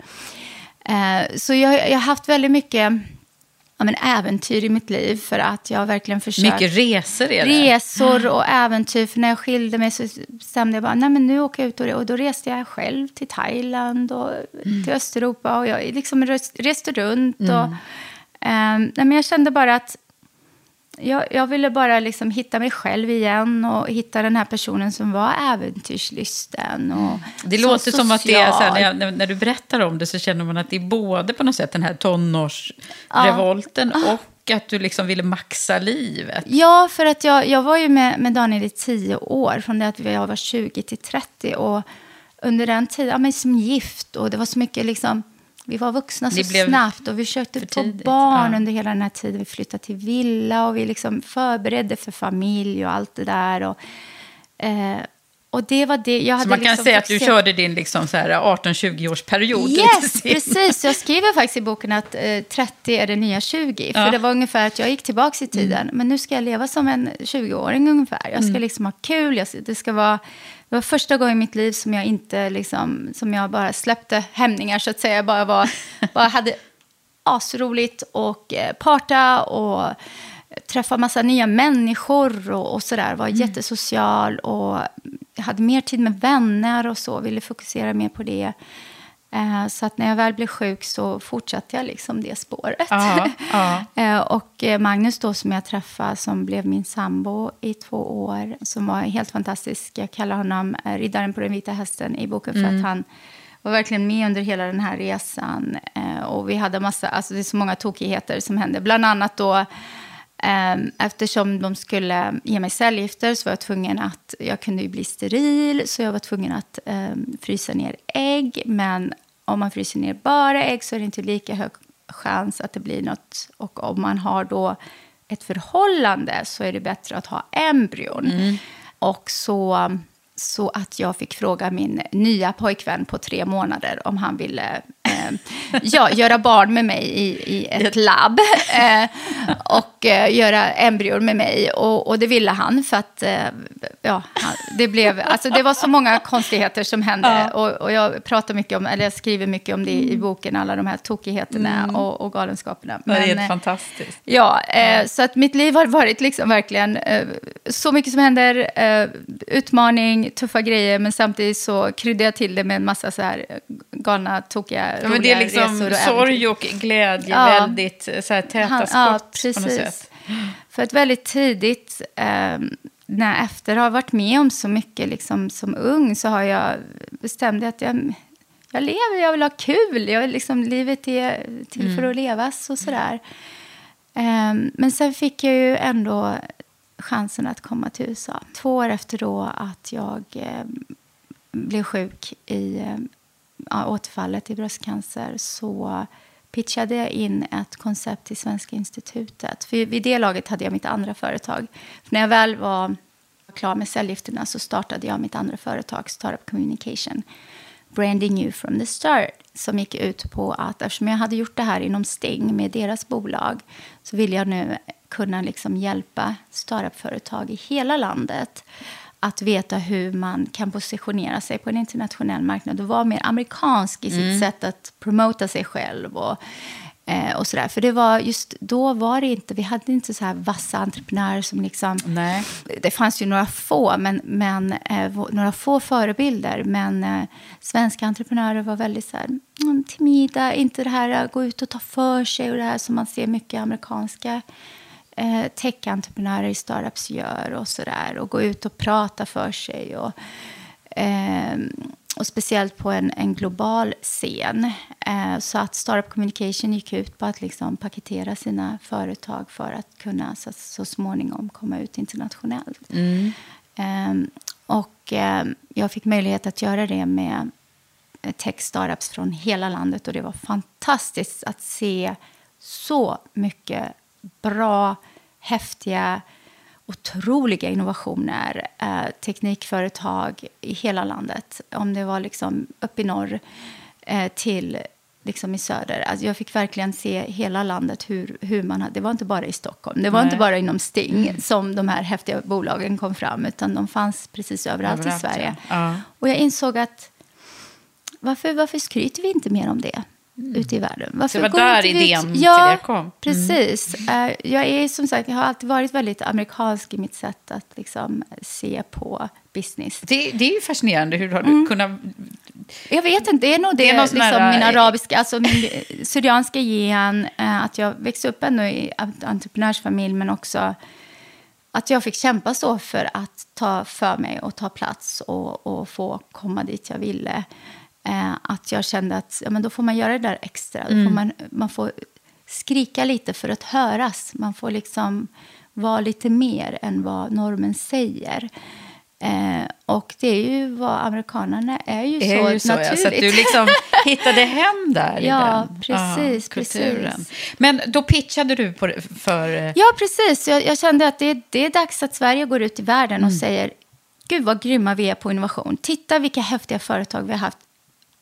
Så jag, jag har haft väldigt mycket ja, men äventyr i mitt liv för att jag verkligen försökt. Mycket resor är det. Resor och äventyr. För när jag skilde mig så bestämde jag bara, nej men nu åker jag ut och, och då reste jag själv till Thailand och till Östeuropa och jag liksom res- reste runt. Och, ehm, nej, men jag kände bara att jag, jag ville bara liksom hitta mig själv igen och hitta den här personen som var äventyrslysten. Och Det så låter som att det är så här, social. när, när, du berättar om det så känner man att det är både på något sätt den här tonårsrevolten och att du liksom ville maxa livet. Ja, för att jag, jag var ju med, med Daniel i tio år, från det att jag var 20 till 30. Och under den tiden, ja, men som gift och det var så mycket liksom, vi var vuxna så snabbt och vi försökte för få tidigt, barn ja. under hela den här tiden. Vi flyttade till villa och vi liksom förberedde för familj och allt det där. Och, eh, och det var det, jag Så hade man kan liksom säga att du körde din liksom så här 18-20-årsperiod. Yes, precis. Jag skriver faktiskt i boken att eh, 30 är det nya 20. För Ja. det var ungefär att jag gick tillbaka i tiden. Men nu ska jag leva som en 20-åring ungefär. Jag ska liksom ha kul. Jag, det, ska vara, det var första gången i mitt liv som jag inte liksom, som jag bara släppte hämningar så att säga. Jag bara, var, bara hade asroligt och eh, parta och träffa massa nya människor och, och sådär. Var jättesocial och hade mer tid med vänner och så. Ville fokusera mer på det. Eh, så att när jag väl blev sjuk så fortsatte jag liksom det spåret. Ja, ja. Eh, och eh, Magnus då som jag träffade som blev min sambo i två år. Som var helt fantastisk. Jag kallar honom riddaren på den vita hästen i boken. För att han var verkligen med under hela den här resan. Och vi hade massa, alltså det är så många tokigheter som hände. Bland annat då Ehm, Eftersom de skulle ge mig cellgifter så var jag tvungen att, jag kunde ju bli steril, så jag var tvungen att ehm, frysa ner ägg. Men om man fryser ner bara ägg så är det inte lika hög chans att det blir något. Och om man har då ett förhållande så är det bättre att ha embryon. Och så, så att jag fick fråga min nya pojkvän på tre månader om han ville eh, ja, göra barn med mig i, i ett labb. Eh, och eh, göra embryor med mig. Och, och det ville han för att eh, ja, det, blev, alltså, det var så många konstigheter som hände. Och, och jag pratar mycket om, eller jag skriver mycket om det i boken, alla de här tokigheterna och, och galenskaperna. Det är Men, helt eh, fantastiskt. Ja, eh, så att mitt liv har varit liksom verkligen så mycket som händer, eh, tuffa grejer, men samtidigt så kryddar jag till det med en massa så här galna, tokiga, Ja, men det är liksom resor och sorg och glädje, Ja. väldigt eh, så här, täta Han- skott på något sätt. För att väldigt tidigt, eh, när jag efter har varit med om så mycket liksom, som ung, så har jag bestämt att jag, jag lever, jag vill ha kul. Jag liksom, livet är till för att levas och sådär. Eh, men sen fick jag ju ändå chansen att komma till USA. Två år efter då att jag eh, blev sjuk i eh, återfallet i bröstcancer så pitchade jag in ett koncept till Svenska institutet. För vid det laget hade jag mitt andra företag. För när jag väl var klar med cellgifterna så startade jag mitt andra företag, Startup Communication. Branding You from the start. Som gick ut på att eftersom jag hade gjort det här inom Sting med deras bolag så ville jag nu kunna liksom hjälpa startupföretag i hela landet att veta hur man kan positionera sig på en internationell marknad och vara mer amerikansk i sitt sätt att promota sig själv. Och, eh, och sådär. För det var just då var det inte, vi hade inte så här vassa entreprenörer som liksom... Nej. Det fanns ju några få, men, men, eh, några få förebilder. Men eh, svenska entreprenörer var väldigt så här, mm, timida, inte det här att gå ut och ta för sig och det här som man ser mycket amerikanska eh, tech-entreprenörer i startups gör och sådär. Och gå ut och prata för sig. Och, eh, och speciellt på en, en global scen. Eh, så att Startup Communication gick ut på att liksom paketera sina företag för att kunna så, så småningom komma ut internationellt. Eh, och eh, jag fick möjlighet att göra det med tech startups från hela landet och det var fantastiskt att se så mycket bra, häftiga otroliga innovationer, eh, teknikföretag i hela landet. Om det var liksom upp i norr eh, till liksom i söder. Alltså jag fick verkligen se hela landet. hur, hur man hade, Det var inte bara i Stockholm, det var Nej. inte bara inom Sting mm. som de här häftiga bolagen kom fram, utan de fanns precis överallt, överallt i Sverige. Ja. Och jag insåg att varför, varför skryter vi inte mer om det? Mm. ute i världen. Varför det var där idén ut? ja, till det kom? Mm. precis. Uh, jag är som sagt, jag har alltid varit väldigt amerikansk i mitt sätt att liksom, se på business. Det, det är ju fascinerande. Hur har du mm. kunnat... Jag vet inte, det är nog det, det är liksom, här... min arabiska, alltså min syrianska gen, att jag växte upp ändå i entreprenörsfamilj, men också att jag fick kämpa så för att ta för mig och ta plats och, och få komma dit jag ville. Eh, att jag kände att ja, men då får man göra det där extra. Mm. Då får man, man får skrika lite för att höras. Man får liksom vara lite mer än vad normen säger. Eh, och det är ju vad amerikanerna är ju är så ju så, naturligt. Ja, så att du liksom hittade hem där i ja, den precis, ah, kulturen. Precis. Men då pitchade du på, för... Eh, ja, precis. Jag, jag kände att det, det, är dags att Sverige går ut i världen mm. och säger Gud vad grymma vi är på innovation. Titta vilka häftiga företag vi har haft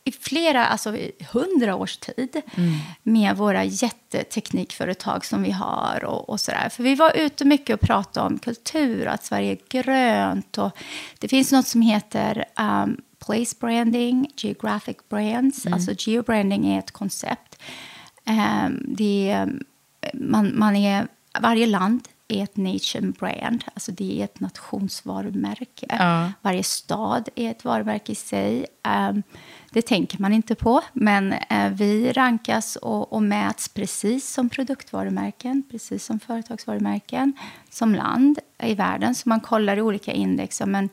i flera, alltså hundra års tid mm. med våra jätteteknikföretag som vi har. och, och sådär. För vi var ute mycket och pratade om kultur och att Sverige är grönt. Och det finns något som heter um, place branding, geographic brands. Mm. Alltså geobranding är ett koncept. Um, det, man, man är, varje land är ett nation brand, alltså det är ett nationsvarumärke. Ja. Varje stad är ett varumärke i sig. Um, det tänker man inte på, men eh, vi rankas och, och, mäts precis som produktvarumärken, precis som företagsvarumärken, som land i världen. Så man kollar i olika index. Men,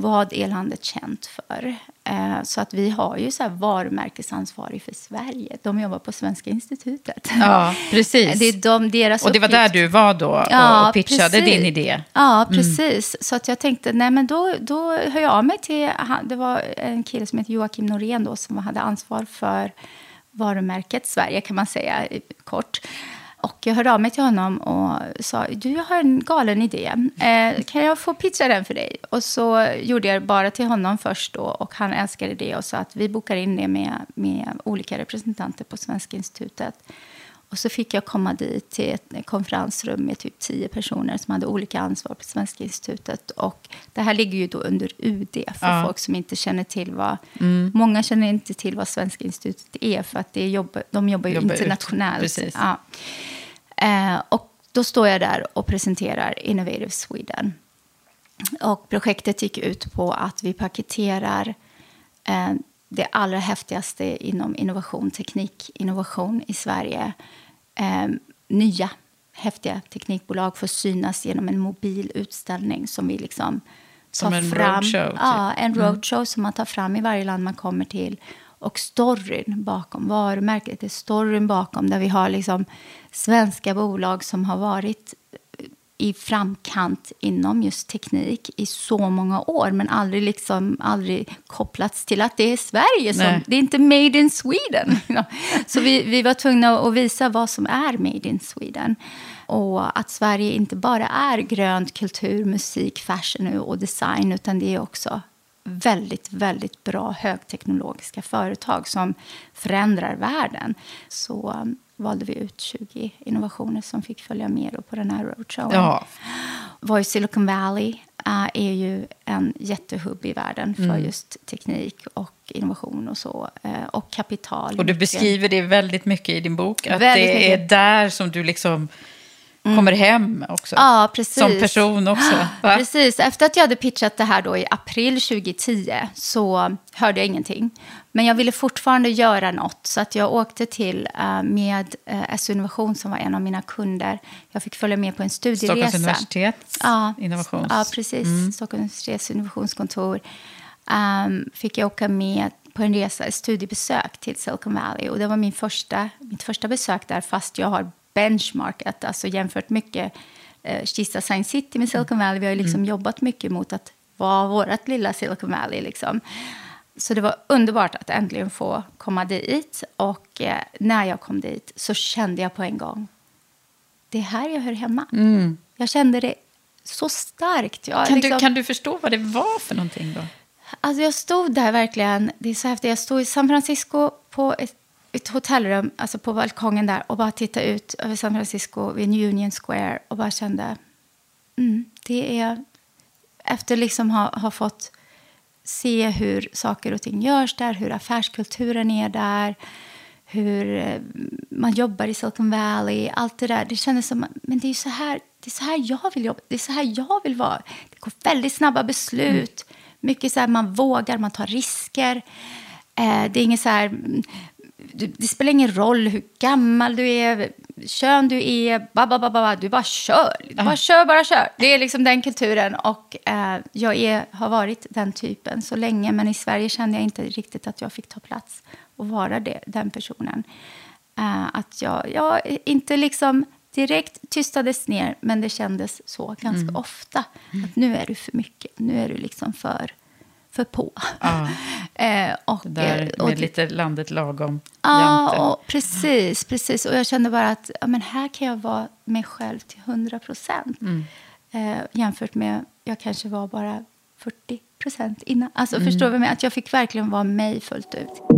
vad är landet känt för? Eh, så att vi har ju så här varumärkesansvarig för Sverige. De jobbar på Svenska institutet. Ja, precis. Det är de, deras och det var där du var då och, ja, och pitchade precis. din idé? Ja, mm. precis. Mm. Så att jag tänkte, nej men då, då hör jag av mig till, det var en kille som heter Joakim Norén då som hade ansvar för varumärket Sverige kan man säga kort. Och jag hörde av mig till honom och sa, du jag har en galen idé. Eh, kan jag få pitcha den för dig? Och så gjorde jag det bara till honom först då, och han älskade det och sa att vi bokar in det med, med olika representanter på Svenska institutet. Och så fick jag komma dit till ett konferensrum med typ tio personer som hade olika ansvar på Svenska institutet. Och det här ligger ju då under UD för ja. folk som inte känner till vad... Mm. Många känner inte till vad Svenska institutet är för att det jobb, de jobbar ju jobbar internationellt. Ja. Eh, och då står jag där och presenterar Innovative Sweden. Och projektet gick ut på att vi paketerar eh, det allra häftigaste inom innovation, teknik, innovation i Sverige. Eh, nya häftiga teknikbolag får synas genom en mobil utställning som vi liksom som en fram. roadshow? Typ. Ja, en mm. roadshow mm. som man tar fram i varje land man kommer till. Och storyn bakom varumärket, det är storyn bakom där vi har liksom svenska bolag som har varit i framkant inom just teknik i så många år men aldrig, liksom, aldrig kopplats till att det är Sverige. Som, det är inte made in Sweden. så vi, vi var tvungna att visa vad som är made in Sweden. Och att Sverige inte bara är grönt, kultur, musik, fashion och design utan det är också väldigt, väldigt bra högteknologiska företag som förändrar världen. Så valde vi ut 20 innovationer som fick följa med på den här roadshowen. Ja. Var Silicon Valley uh, är ju en jättehubb i världen för mm. just teknik och innovation och så. Uh, och kapital. Och du beskriver det väldigt mycket i din bok. Att väldigt det mycket. är där som du liksom. Kommer hem också. Ja, precis. Som person också. Va? Precis. Efter att jag hade pitchat det här då i april 2010 så hörde jag ingenting. Men jag ville fortfarande göra något, så att jag åkte till uh, med uh, eh, SU Innovation som var en av mina kunder. Jag fick följa med på en studieresa. Stockholms universitets ja, innovations... Ja, precis. Mm. Stockholms universitets innovationskontor. um, fick jag åka med på en resa, ett studiebesök till Silicon Valley. Och det var min första, mitt första besök där, fast jag har benchmarkat, alltså jämfört mycket eh, Kista Science City med Silicon Valley. Vi har liksom mm. jobbat mycket mot att vara vårt lilla Silicon Valley. Liksom. Så det var underbart att äntligen få komma dit. Och eh, när jag kom dit så kände jag på en gång, det är här jag hör hemma. Mm. Jag kände det så starkt. Jag, kan, liksom, du, kan du förstå vad det var för någonting då? Alltså jag stod där verkligen, det är så häftigt, jag stod i San Francisco på ett, ett hotellrum, alltså på balkongen där och bara tittade ut över San Francisco vid Union Square och bara kände, mm, det är, efter liksom ha, ha fått se hur saker och ting görs där, hur affärskulturen är där, hur eh, man jobbar i Silicon Valley, allt det där. Det kändes som, men det är så här, det är så här jag vill jobba, det är så här jag vill vara. Det går väldigt snabba beslut. Mm. Mycket så här, man vågar, man tar risker. Eh, det är inget så här, det spelar ingen roll hur gammal du är, kön du är, ba, ba, ba, ba, du bara kör. Du bara kör, bara kör. Det är liksom den kulturen. Och eh, jag är, har varit den typen så länge, men i Sverige kände jag inte riktigt att jag fick ta plats och vara det, den personen. Eh, att jag, jag inte liksom direkt tystades ner, men det kändes så ganska mm. ofta. Att nu är du för mycket, nu är du liksom för, för på. Ja. eh, och, det där med och, lite landet lagom Ja, och, precis, precis. Och jag kände bara att ja, men här kan jag vara mig själv till 100 procent. Mm. Eh, jämfört med, jag kanske var bara 40 procent innan. Alltså mm. förstår du? Att jag fick verkligen vara mig fullt ut.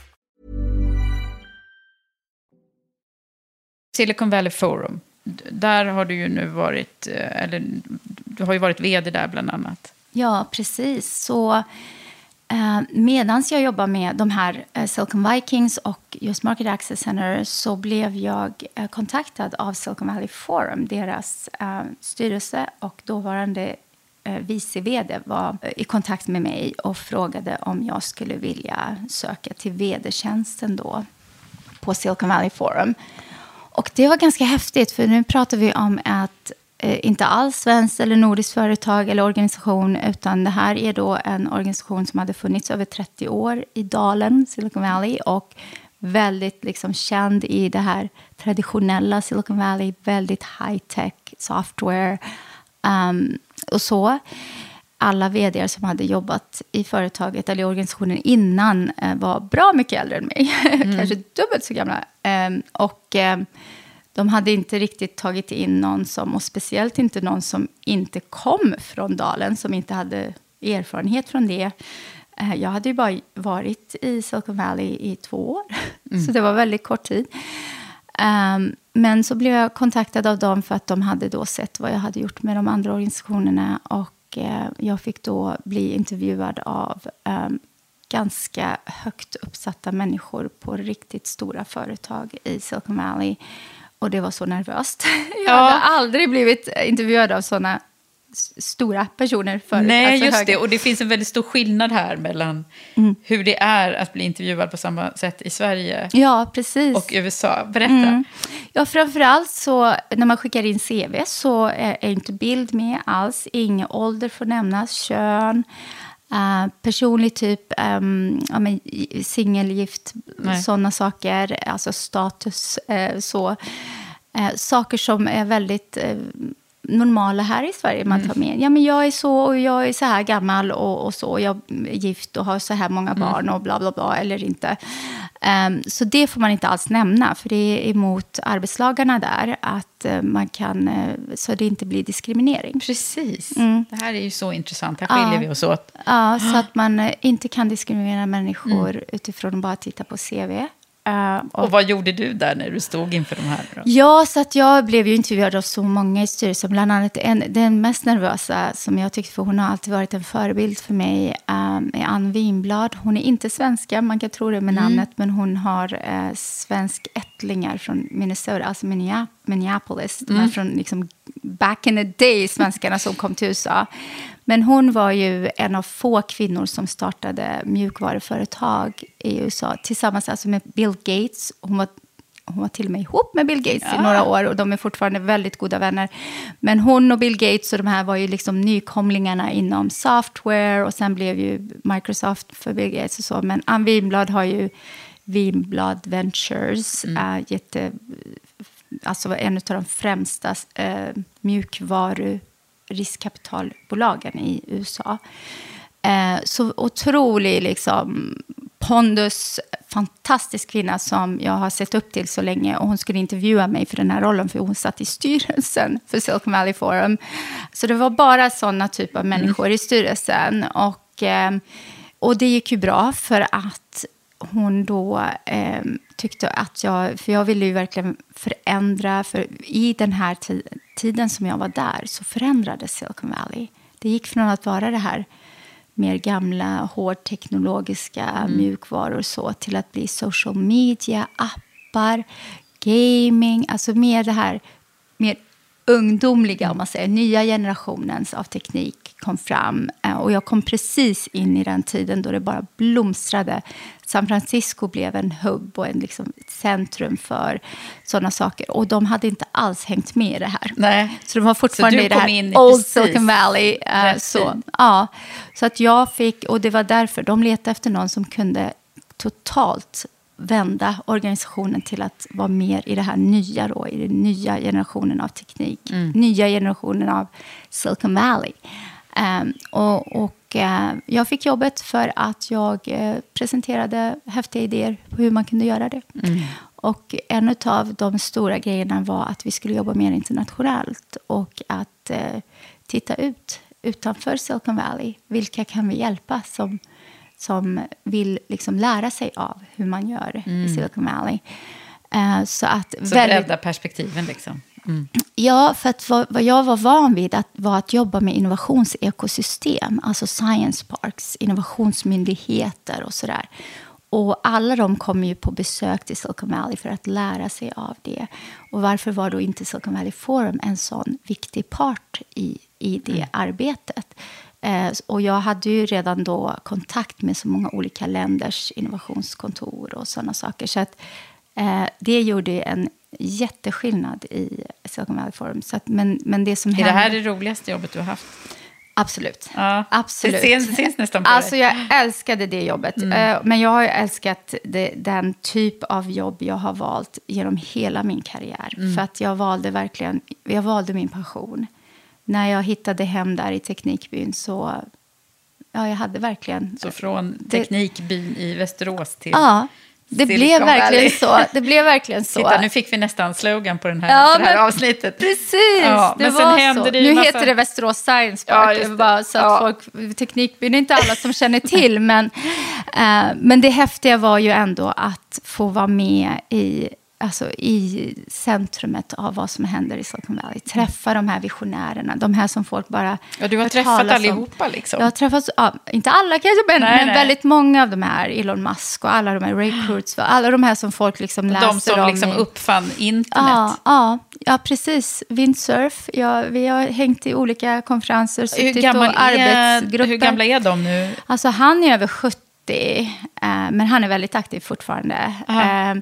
Silicon Valley Forum. Där har du ju nu varit, eh, eller du har ju varit vd där bland annat. Ja, precis. Så eh, medan jag jobbar med de här eh, Silicon Vikings och just Market Access Center så blev jag eh, kontaktad av Silicon Valley Forum, deras eh, styrelse och dåvarande eh, vice vd var eh, i kontakt med mig och frågade om jag skulle vilja söka till vd-tjänsten då på Silicon Valley Forum. Och det var ganska häftigt, för nu pratar vi om att eh, inte alls svenskt eller nordiskt företag eller organisation, utan det här är då en organisation som hade funnits över 30 år i Dalen, Silicon Valley, och väldigt liksom känd i det här traditionella Silicon Valley, väldigt high-tech software um, och så. Alla vd som hade jobbat i företaget eller i organisationen innan uh, var bra mycket äldre än mig, mm. kanske dubbelt så gamla. Um, och um, de hade inte riktigt tagit in någon som, och speciellt inte någon som inte kom från Dalen, som inte hade erfarenhet från det. Eh, jag hade ju bara varit i Silicon Valley i två år, mm. så det var väldigt kort tid. Um, men så blev jag kontaktad av dem för att de hade då sett vad jag hade gjort med de andra organisationerna. Och uh, jag fick då bli intervjuad av um, ganska högt uppsatta människor på riktigt stora företag i Silicon Valley. Och det var så nervöst. Jag ja. hade aldrig blivit intervjuad av såna stora personer förut. Nej, alltså just höga. det. Och det finns en väldigt stor skillnad här mellan mm. hur det är att bli intervjuad på samma sätt i Sverige ja, precis. och USA. Berätta. Mm. Ja, framförallt så när man skickar in CV så är, är inte bild med alls. Ingen ålder får nämnas, kön. Uh, personlig typ, um, ja, singelgift, sådana saker, alltså status, uh, så. Uh, saker som är väldigt normala här i Sverige. Man tar mm. med, ja men jag är så och jag är så här gammal och, och så. Jag är gift och har så här många mm. barn och bla bla bla, eller inte. Um, så det får man inte alls nämna, för det är emot arbetslagarna där. Att uh, man kan, uh, så det inte blir diskriminering. Precis. Mm. Det här är ju så intressant. Här skiljer ja. vi oss åt. Ja, så att man uh, inte kan diskriminera människor mm. utifrån att bara titta på CV. Uh, och, och, vad gjorde du där när du stod inför de här? Då? Ja, så att jag blev ju intervjuad av så många i styrelsen. Bland annat en, den mest nervösa, som jag tyckte, för hon har alltid varit en förebild för mig, um, är Ann Winblad. Hon är inte svenska, man kan tro det med mm. namnet, men hon har uh, svensk ättlingar från Minnesota, alltså Minneapolis. Mm. från liksom, back in the day, svenskarna som kom till USA. Men hon var ju en av få kvinnor som startade mjukvaruföretag i USA tillsammans alltså med Bill Gates. Hon var, hon var till och med ihop med Bill Gates ja. i några år och de är fortfarande väldigt goda vänner. Men hon och Bill Gates och de här var ju liksom nykomlingarna inom software och sen blev ju Microsoft för Bill Gates och så. Men Ann Winblad har ju Winblad Ventures, mm. äh, jätte, alltså en av de främsta äh, mjukvaru riskkapitalbolagen i USA. Eh, så otrolig liksom, pondus, fantastisk kvinna som jag har sett upp till så länge. Och hon skulle intervjua mig för den här rollen, för hon satt i styrelsen för Silicon Valley Forum. Så det var bara sådana typer av människor mm. i styrelsen. Och, eh, och det gick ju bra, för att hon då eh, tyckte att jag, för jag ville ju verkligen förändra, för i den här tiden som jag var där så förändrades Silicon Valley. Det gick från att vara det här mer gamla, hårdteknologiska mm. mjukvaror så till att bli social media, appar, gaming, alltså mer det här mer ungdomliga, om man säger, nya generationens av teknik kom fram. Eh, och jag kom precis in i den tiden då det bara blomstrade. San Francisco blev en hubb och en, liksom, ett centrum för sådana saker. Och de hade inte alls hängt med i det här. Nej. Så de var fortfarande i det här Old Silicon Valley. Uh, så, ja. så att jag fick, och det var därför, de letade efter någon som kunde totalt vända organisationen till att vara mer i det här nya, då, i den nya generationen av teknik. Mm. Nya generationen av Silicon Valley. Um, och, och uh, jag fick jobbet för att jag uh, presenterade häftiga idéer på hur man kunde göra det. Mm. Och en av de stora grejerna var att vi skulle jobba mer internationellt och att uh, titta ut utanför Silicon Valley. Vilka kan vi hjälpa som som vill liksom lära sig av hur man gör mm. i Silicon Valley. Uh, så att så väldigt, bredda perspektiven liksom? Mm. Ja, för att vad, vad, jag var van vid att, var att jobba med innovationsekosystem, alltså science parks, innovationsmyndigheter och sådär. Och alla de kommer ju på besök till Silicon Valley för att lära sig av det. Och varför var då inte Silicon Valley Forum en sån viktig part i, i det mm. arbetet? Eh, och jag hade ju redan då kontakt med så många olika länders innovationskontor och sådana saker. Så att, eh, det gjorde en jätteskillnad i Silicon Valley Forum. Så att, men, men det som är hände... det här det roligaste jobbet du har haft? Absolut. Ja, Absolut. Det syns, det nästan på alltså, dig. Jag älskade det jobbet. Mm. Eh, Men jag har älskat det, den typ av jobb jag har valt genom hela min karriär. Mm. För att jag valde verkligen, jag valde min passion. När jag hittade hem där i Teknikbyn så, ja, jag hade verkligen... Så från det- teknikbyn i Västerås till Ja, det Silicon blev verkligen Valley. så. Det blev verkligen så. Titta, nu fick vi nästan slogan på den här, Ja, det här men avsnittet. Precis, Ja, det men var sen hände så. det nu massa- heter det Västerås Science Ja, Park. det. bara så att Ja. folk, teknikbyn är inte alla som känner till. Men, eh, men det häftiga var ju ändå att få vara med i, alltså, i centrumet av vad som händer i Silicon Valley. Träffa de här visionärerna, de här som folk bara Ja, du har träffat talas om. allihopa liksom. Jag har träffat, ja, inte alla kanske, men, Nej, men nej. väldigt många av de här. Elon Musk och alla de här Ray Kurzweil, alla de här som folk liksom läser De som om liksom i- uppfann internet. Ja, ja, ja, precis. Windsurf. Ja, vi har hängt i olika konferenser, hur, suttit gammal och är, arbetsgrupper. hur gamla är de nu? Alltså han är över 70, eh, men han är väldigt aktiv fortfarande. Aha. Eh,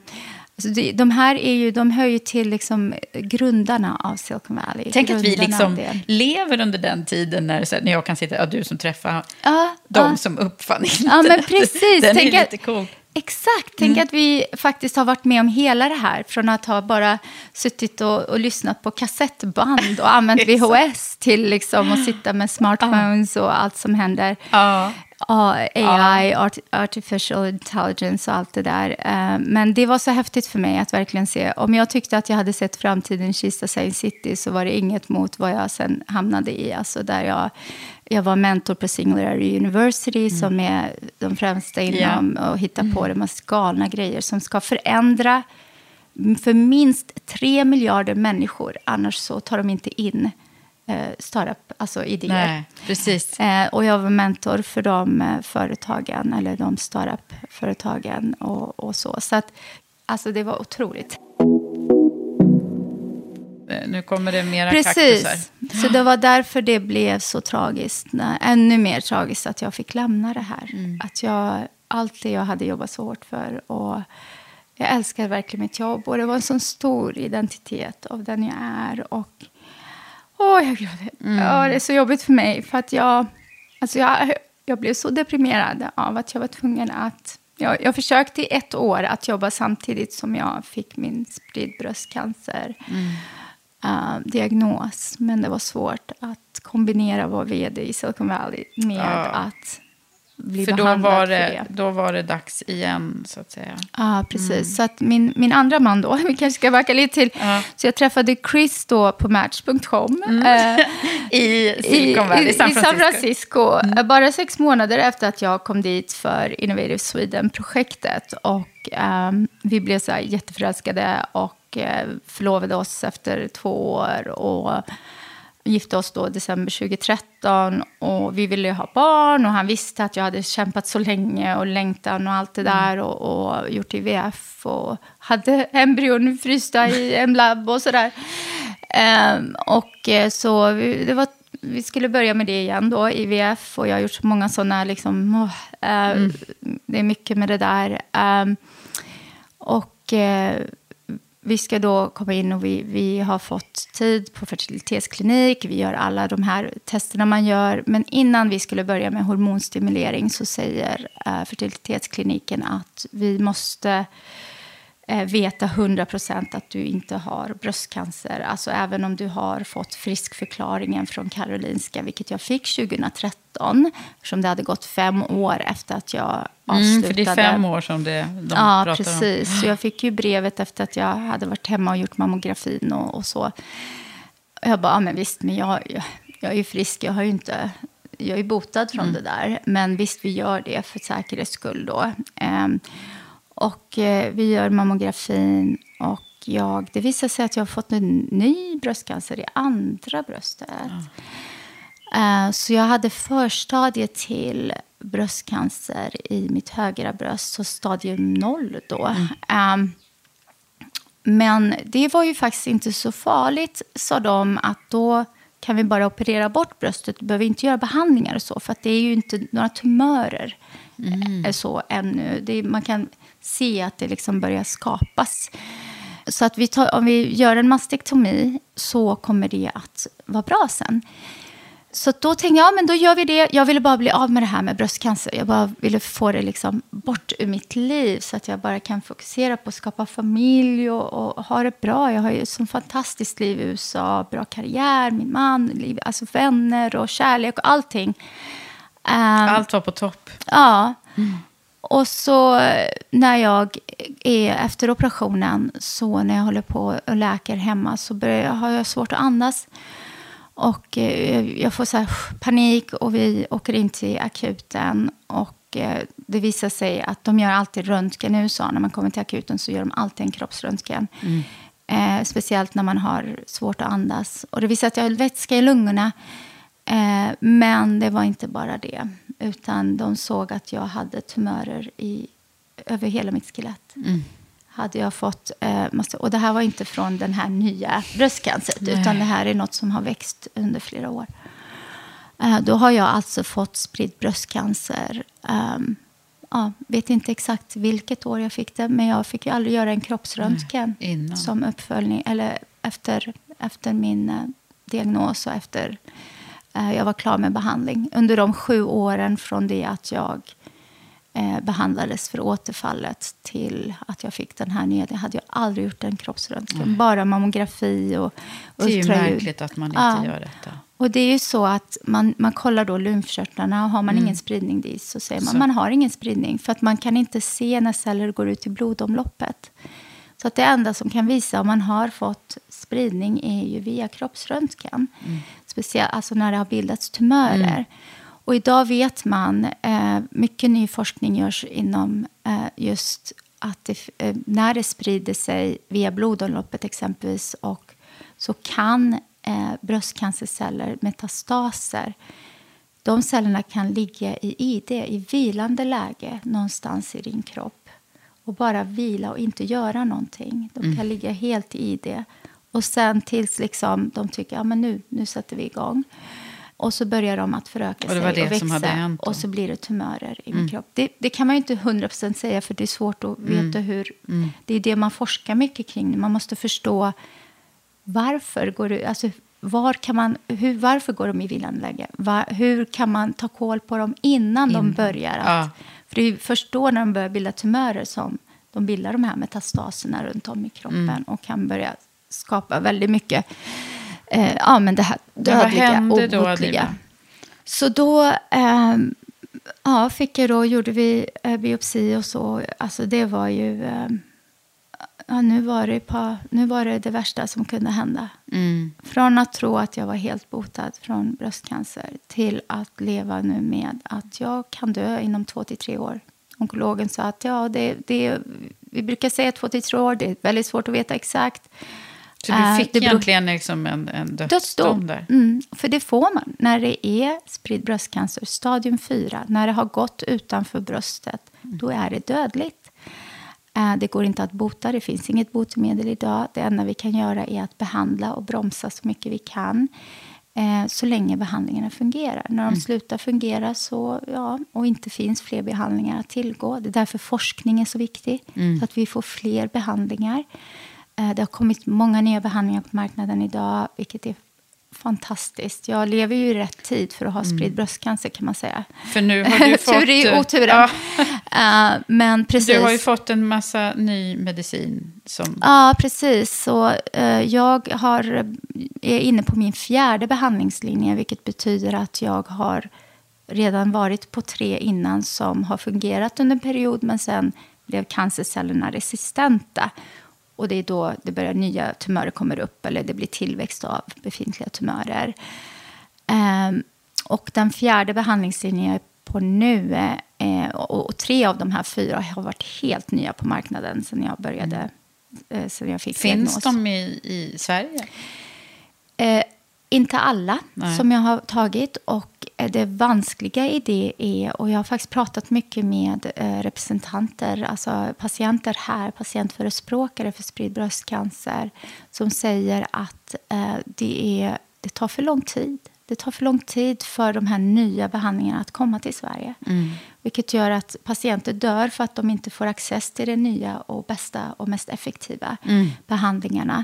alltså de här är ju, de hör ju till liksom grundarna av Silicon Valley. Tänk att vi liksom lever under den tiden när, så här, när jag kan sitta, ja, du som träffar Ja, de ja. som uppfann internet. Ja, men precis. Den Tänk är att- lite cool. Exakt. Tänk att vi faktiskt har varit med om hela det här. Från att ha bara suttit och, och lyssnat på kassettband och använt. VHS till liksom att sitta med smartphones och allt som händer. Ja. Ja, AI, art, artificial intelligence och allt det där. Eh, Men det var så häftigt för mig att verkligen se. Om jag tyckte att jag hade sett framtiden i Kista Science City så var det inget mot vad jag sen hamnade i. Alltså där jag, jag var mentor på Singularity University som är de främsta inom att hitta på de mest galna grejer som ska förändra för minst tre miljarder människor. Annars så tar de inte in eh, startup, alltså idéer. Nej, precis. Eh, och jag var mentor för de eh, företagen, eller de startup-företagen och, och så. Så att, alltså det var otroligt. Eh, Nu kommer det mera kaktusar. Precis. Så det var därför det blev så tragiskt. Ännu mer tragiskt att jag fick lämna det här. Mm. Att jag, allt det jag hade jobbat så hårt för. Och jag älskar verkligen mitt jobb. Och det var en sån stor identitet av den jag är. Och åh, jag gråter. Mm. Ja, det är så jobbigt för mig. För att jag, alltså jag, jag blev så deprimerad av att jag var tvungen att... Jag, jag försökte i ett år att jobba samtidigt som jag fick min spridd bröstcancer eh, diagnos. Men det var svårt att kombinera vår vd i Silicon Valley med Ja. att bli För då behandlad var, för det, det. då var det dags igen, så att säga. Ja, precis. Mm. Så att min, min andra man då, vi kanske ska backa lite till. Ja. Så jag träffade Chris då på Match.com. Mm. eh, I Silicon Valley, i, San i San Francisco. Francisco. Mm. Bara sex månader efter att jag kom dit för Innovative Sweden-projektet. Och ehm, vi blev så här jätteförälskade och eh, förlovade oss efter två år. Och gifte oss då december 2013. Och vi ville ha barn och han visste att jag hade kämpat så länge och längtan och allt det Mm. där. Och, och gjort IVF och hade embryon frysta i en labb och sådär. Ehm, och eh, så vi, det var, vi skulle börja med det igen då, IVF. Och jag har gjort så många sådana, liksom, åh, eh, Mm. det är mycket med det där. Ehm, och eh, vi ska då komma in och vi, vi har fått tid på fertilitetsklinik. Vi gör alla de här testerna man gör. Men innan vi skulle börja med hormonstimulering så säger eh, fertilitetskliniken att vi måste eh, veta 100% att du inte har bröstcancer. Alltså även om du har fått friskförklaringen från Karolinska, vilket jag fick 2013, eftersom det hade gått fem år efter att jag avslutade. Mm, för det är fem år som det, de ja, pratar precis. om. Så jag fick ju brevet efter att jag hade varit hemma och gjort mammografin och, och så. Jag bara, ja, men visst, men jag, jag, jag är ju frisk, jag har ju inte... Jag är botad från Mm. det där, men visst, vi gör det för säkerhets skull då. Ehm, och eh, vi gör mammografin och jag, det visar sig att jag har fått en ny bröstcancer i andra bröstet. Eh, så jag hade förstadiet till bröstcancer i mitt högra bröst, så stadium noll då. Ehm, men det var ju faktiskt inte så farligt, sa de, att då kan vi bara operera bort bröstet. Du behöver inte göra behandlingar och så, för det är ju inte några tumörer eh, så ännu. Det är, man kan se att det liksom börjar skapas. så att vi tar, om vi gör en mastektomi så kommer det att vara bra sen. Så då tänkte jag, ja, men då gör vi det. Jag ville bara bli av med det här med bröstcancer. Jag bara ville få det liksom bort ur mitt liv så att jag bara kan fokusera på att skapa familj och, och ha det bra. Jag har ju ett så fantastiskt liv i USA, bra karriär, min man, liv, alltså vänner och kärlek och allting. Um, Allt var på topp. Ja. Mm. Och så när jag är efter operationen, så när jag håller på och läker hemma så börjar, har jag svårt att andas. Och eh, jag får så panik och vi åker in till akuten. Och eh, det visar sig att de gör alltid röntgen i USA. När man kommer till akuten så gör de alltid en kroppsröntgen. Mm. Eh, speciellt när man har svårt att andas. Och det visar att jag har vätska i lungorna. Eh, men det var inte bara det. Utan de såg att jag hade tumörer i, över hela mitt skelett. Mm hade jag fått... Eh, och det här var inte från den här nya bröstcancern, utan det här är något som har växt under flera år. Eh, då har jag alltså fått spridd bröstcancer. Um, ja, vet inte exakt vilket år jag fick det, men jag fick ju aldrig göra en kroppsröntgen Nej, som uppföljning, eller efter, efter min eh, diagnos och efter jag var klar med behandling. Under de sju åren från det att jag eh, behandlades för återfallet till att jag fick den här nya. Jag hade jag aldrig gjort en kroppsröntgen, mm. bara mammografi och ultraljud. Det är ju märkligt att man inte ja. gör detta. Och det är ju så att man, man kollar då lymfkörtlarna och har man mm. ingen spridning dit så säger man så. man har ingen spridning. För att man kan inte se när celler går ut i blodomloppet. Så att det enda som kan visa om man har fått spridning är ju via kroppsröntgen. Mm. Speciellt alltså när det har bildats tumörer. Mm. Och idag vet man, eh, mycket ny forskning görs inom eh, just att det, eh, när det sprider sig via blodomloppet exempelvis och så kan eh, bröstcancerceller, metastaser, de cellerna kan ligga i ID, i vilande läge någonstans i din kropp och bara vila och inte göra någonting. De kan mm. ligga helt i ID. Och sen tills liksom de tycker ja, nu, nu sätter vi igång. Och så börjar de att föröka och det var sig det och växa. och så blir det tumörer i mm. min kropp. Det, det, kan man ju inte 100% säga för det är svårt att mm. veta hur... Mm. Det är det man forskar mycket kring. Man måste förstå varför går det... Alltså, var kan man, hur, varför går de i villanläge? Var, hur kan man ta koll på dem innan, innan. de börjar? Att, ja. För det är först då när de börjar bilda tumörer som de bildar de här metastaserna runt om i kroppen mm. och kan börja skapa väldigt mycket eh, ja, men det här dödliga, obotliga. Så då eh, ja, fick jag då, gjorde vi eh, biopsi och så. Alltså det var ju... Eh, ja, nu, var det på, nu var det det värsta som kunde hända. Mm. Från att tro att jag var helt botad från bröstcancer till att leva nu med att jag kan dö inom två till tre år. Onkologen sa att ja, det, det, vi brukar säga två till tre år. Det är väldigt svårt att veta exakt. Så du fick uh, egentligen liksom en, en dödsdom där? Mm, för det får man när det är spridd bröstcancer, stadium 4. När det har gått utanför bröstet, mm. då är det dödligt. Uh, det går inte att bota, det finns inget botemedel idag. Det enda vi kan göra är att behandla och bromsa så mycket vi kan. Uh, så länge behandlingarna fungerar. När de mm. slutar fungera så, ja, och inte finns fler behandlingar att tillgå. Det är därför forskning är så viktig. Mm. Så att vi får fler behandlingar. Eh, det har kommit många nya behandlingar på marknaden idag, vilket är fantastiskt. Jag lever ju i rätt tid för att ha spridd mm. bröstcancer kan man säga. För nu har du fått... Tur är oturen. Ja. Uh, men precis. Du har ju fått en massa ny medicin. Som... Ja, precis. Så, uh, jag har, är inne på min fjärde behandlingslinje, vilket betyder att jag har redan varit på tre innan som har fungerat under en period, men sen blev cancercellerna resistenta. Och det är då det börjar nya tumörer kommer upp eller det blir tillväxt av befintliga tumörer. Um, och den fjärde behandlingslinjen jag är på nu, eh, och, och, tre av de här fyra har varit helt nya på marknaden sedan jag började. Mm. Eh, sedan jag fick Finns diagnos. de i, i Sverige? Eh, inte alla Nej. som jag har tagit. Och det vanskliga i det är, och jag har faktiskt pratat mycket med eh, representanter, alltså patienter här, patientförespråkare för spridd bröstcancer, som säger att eh, det, är, det tar för lång tid. Det tar för lång tid för de här nya behandlingarna att komma till Sverige. Mm. Vilket gör att patienter dör för att de inte får access till de nya och bästa och mest effektiva Mm. behandlingarna.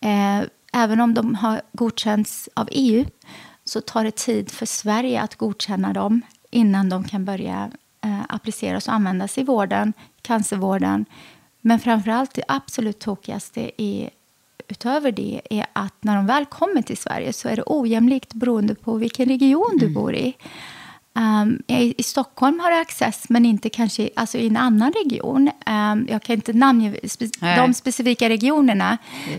Eh, även om de har godkänts av EU så tar det tid för Sverige att godkänna dem innan de kan börja eh, appliceras och användas i vården, cancervården. Men framför allt det absolut tokigaste är, utöver det är att när de väl kommer till Sverige så är det ojämlikt beroende på vilken region du bor i. Um, i, I Stockholm har du access, men inte kanske alltså i en annan region. Um, jag kan inte namnge spe, de specifika regionerna.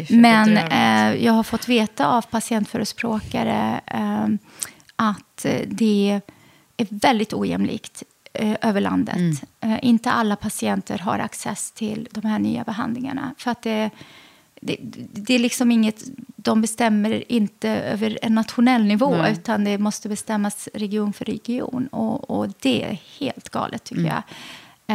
Men eh, jag har fått veta av patientförespråkare um, att eh, det är väldigt ojämlikt eh, över landet. Mm. Eh, inte alla patienter har access till de här nya behandlingarna. För att det, det, det är liksom inget, de bestämmer inte över en nationell nivå Nej. utan det måste bestämmas region för region. Och, och det är helt galet tycker jag.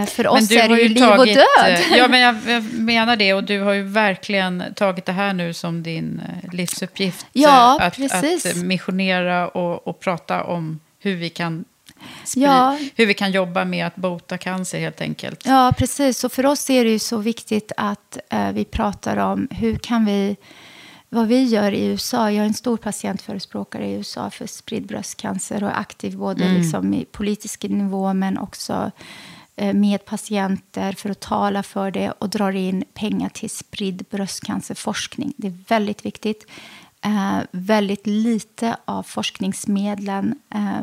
Eh, För oss är det ju liv och död. eh, Ja, men jag, jag menar det. Och du har ju verkligen tagit det här nu som din eh, livsuppgift. Ja, att, precis. Att missionera och, och prata om hur vi kan Ja. hur vi kan jobba med att bota cancer helt enkelt. Ja, precis. Och för oss är det ju så viktigt att eh, vi pratar om hur kan vi... Vad vi gör i USA. Jag är en stor patientförespråkare i USA för spridd bröstcancer och är aktiv både Mm. liksom i politisk nivå men också eh, med patienter för att tala för det och drar in pengar till spridd bröstcancerforskning. Det är väldigt viktigt. Eh, väldigt lite av forskningsmedlen eh,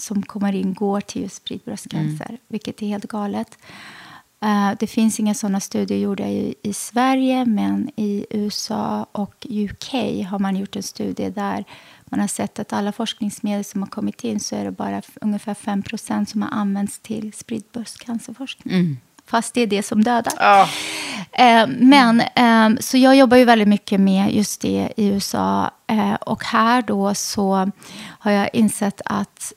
som kommer in går till just spridd bröstcancer, vilket är helt galet. Eh, det finns inga sådana studier gjorda i, i Sverige, men i USA och UK har man gjort en studie där man har sett att alla forskningsmedel som har kommit in så är det bara ungefär 5% som har använts till spridd bröstcancerforskning. Fast det är det som dödar. Ja. Eh, men, eh, så jag jobbar ju väldigt mycket med just det i USA. Eh, och här då så har jag insett att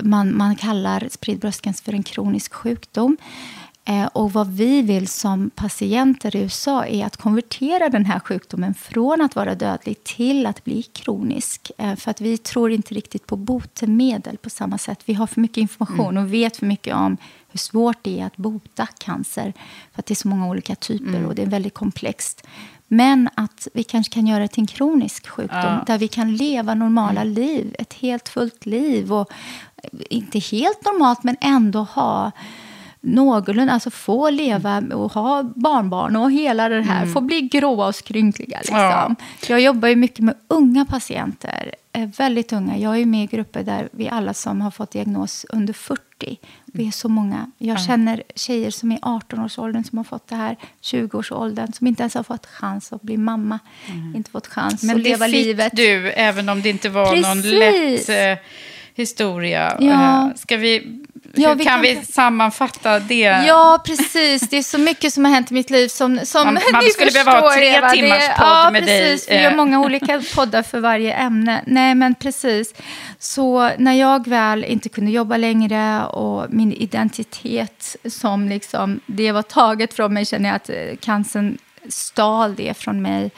man, man kallar spridd bröstcancer för en kronisk sjukdom. Eh, och vad vi vill som patienter i USA är att konvertera den här sjukdomen från att vara dödlig till att bli kronisk. Eh, för att vi tror inte riktigt på botemedel på samma sätt. Vi har för mycket information och vet för mycket om hur svårt det är att bota cancer. För att det är så många olika typer och det är väldigt komplext. Men att vi kanske kan göra det till en kronisk sjukdom Ja. där vi kan leva normala liv, ett helt fullt liv. Och inte helt normalt, men ändå ha någorlunda, alltså få leva och ha barnbarn och hela det här, få bli gråa och skrynkliga. Liksom. Ja. Jag jobbar ju mycket med unga patienter, eh, väldigt unga. Jag är med i grupper där vi alla som har fått diagnos under 40. Vi är så många. Jag känner tjejer som är 18-årsåldern som har fått det här, 20-årsåldern, som inte ens har fått chans att bli mamma. Inte fått chans Men att det leva fick livet. du, även om det inte var någon Precis. lätt eh, historia. Ja. Eh, ska vi, hur Ja, kan, vi kan- vi sammanfatta det? Ja, precis. Det är så mycket som har hänt i mitt liv som, som Man- man ni skulle behöva ha tre Eva. Det- timmars podd ja, med dig, precis. Vi gör eh. många olika poddar för varje ämne. Nej, men precis. Så när jag väl inte kunde jobba längre och min identitet som liksom, det var taget från mig, känner jag att eh, cancern stal det från mig.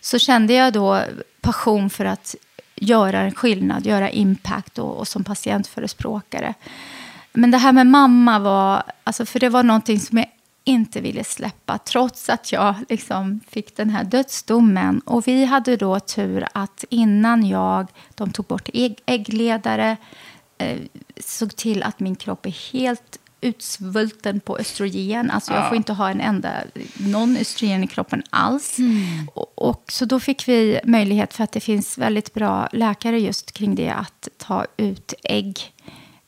Så kände jag då passion för att göra en skillnad, göra impact och, och som patientförespråkare. Men det här med mamma var, alltså för det var någonting som jag inte ville släppa trots att jag liksom fick den här dödsdomen. Och vi hade då tur att innan jag, de tog bort ägg, äggledare, eh, såg till att min kropp är helt utsvulten på östrogen. Alltså jag Ja. får inte ha en enda, någon östrogen i kroppen alls. Och, och så då fick vi möjlighet, för att det finns väldigt bra läkare just kring det, att ta ut ägg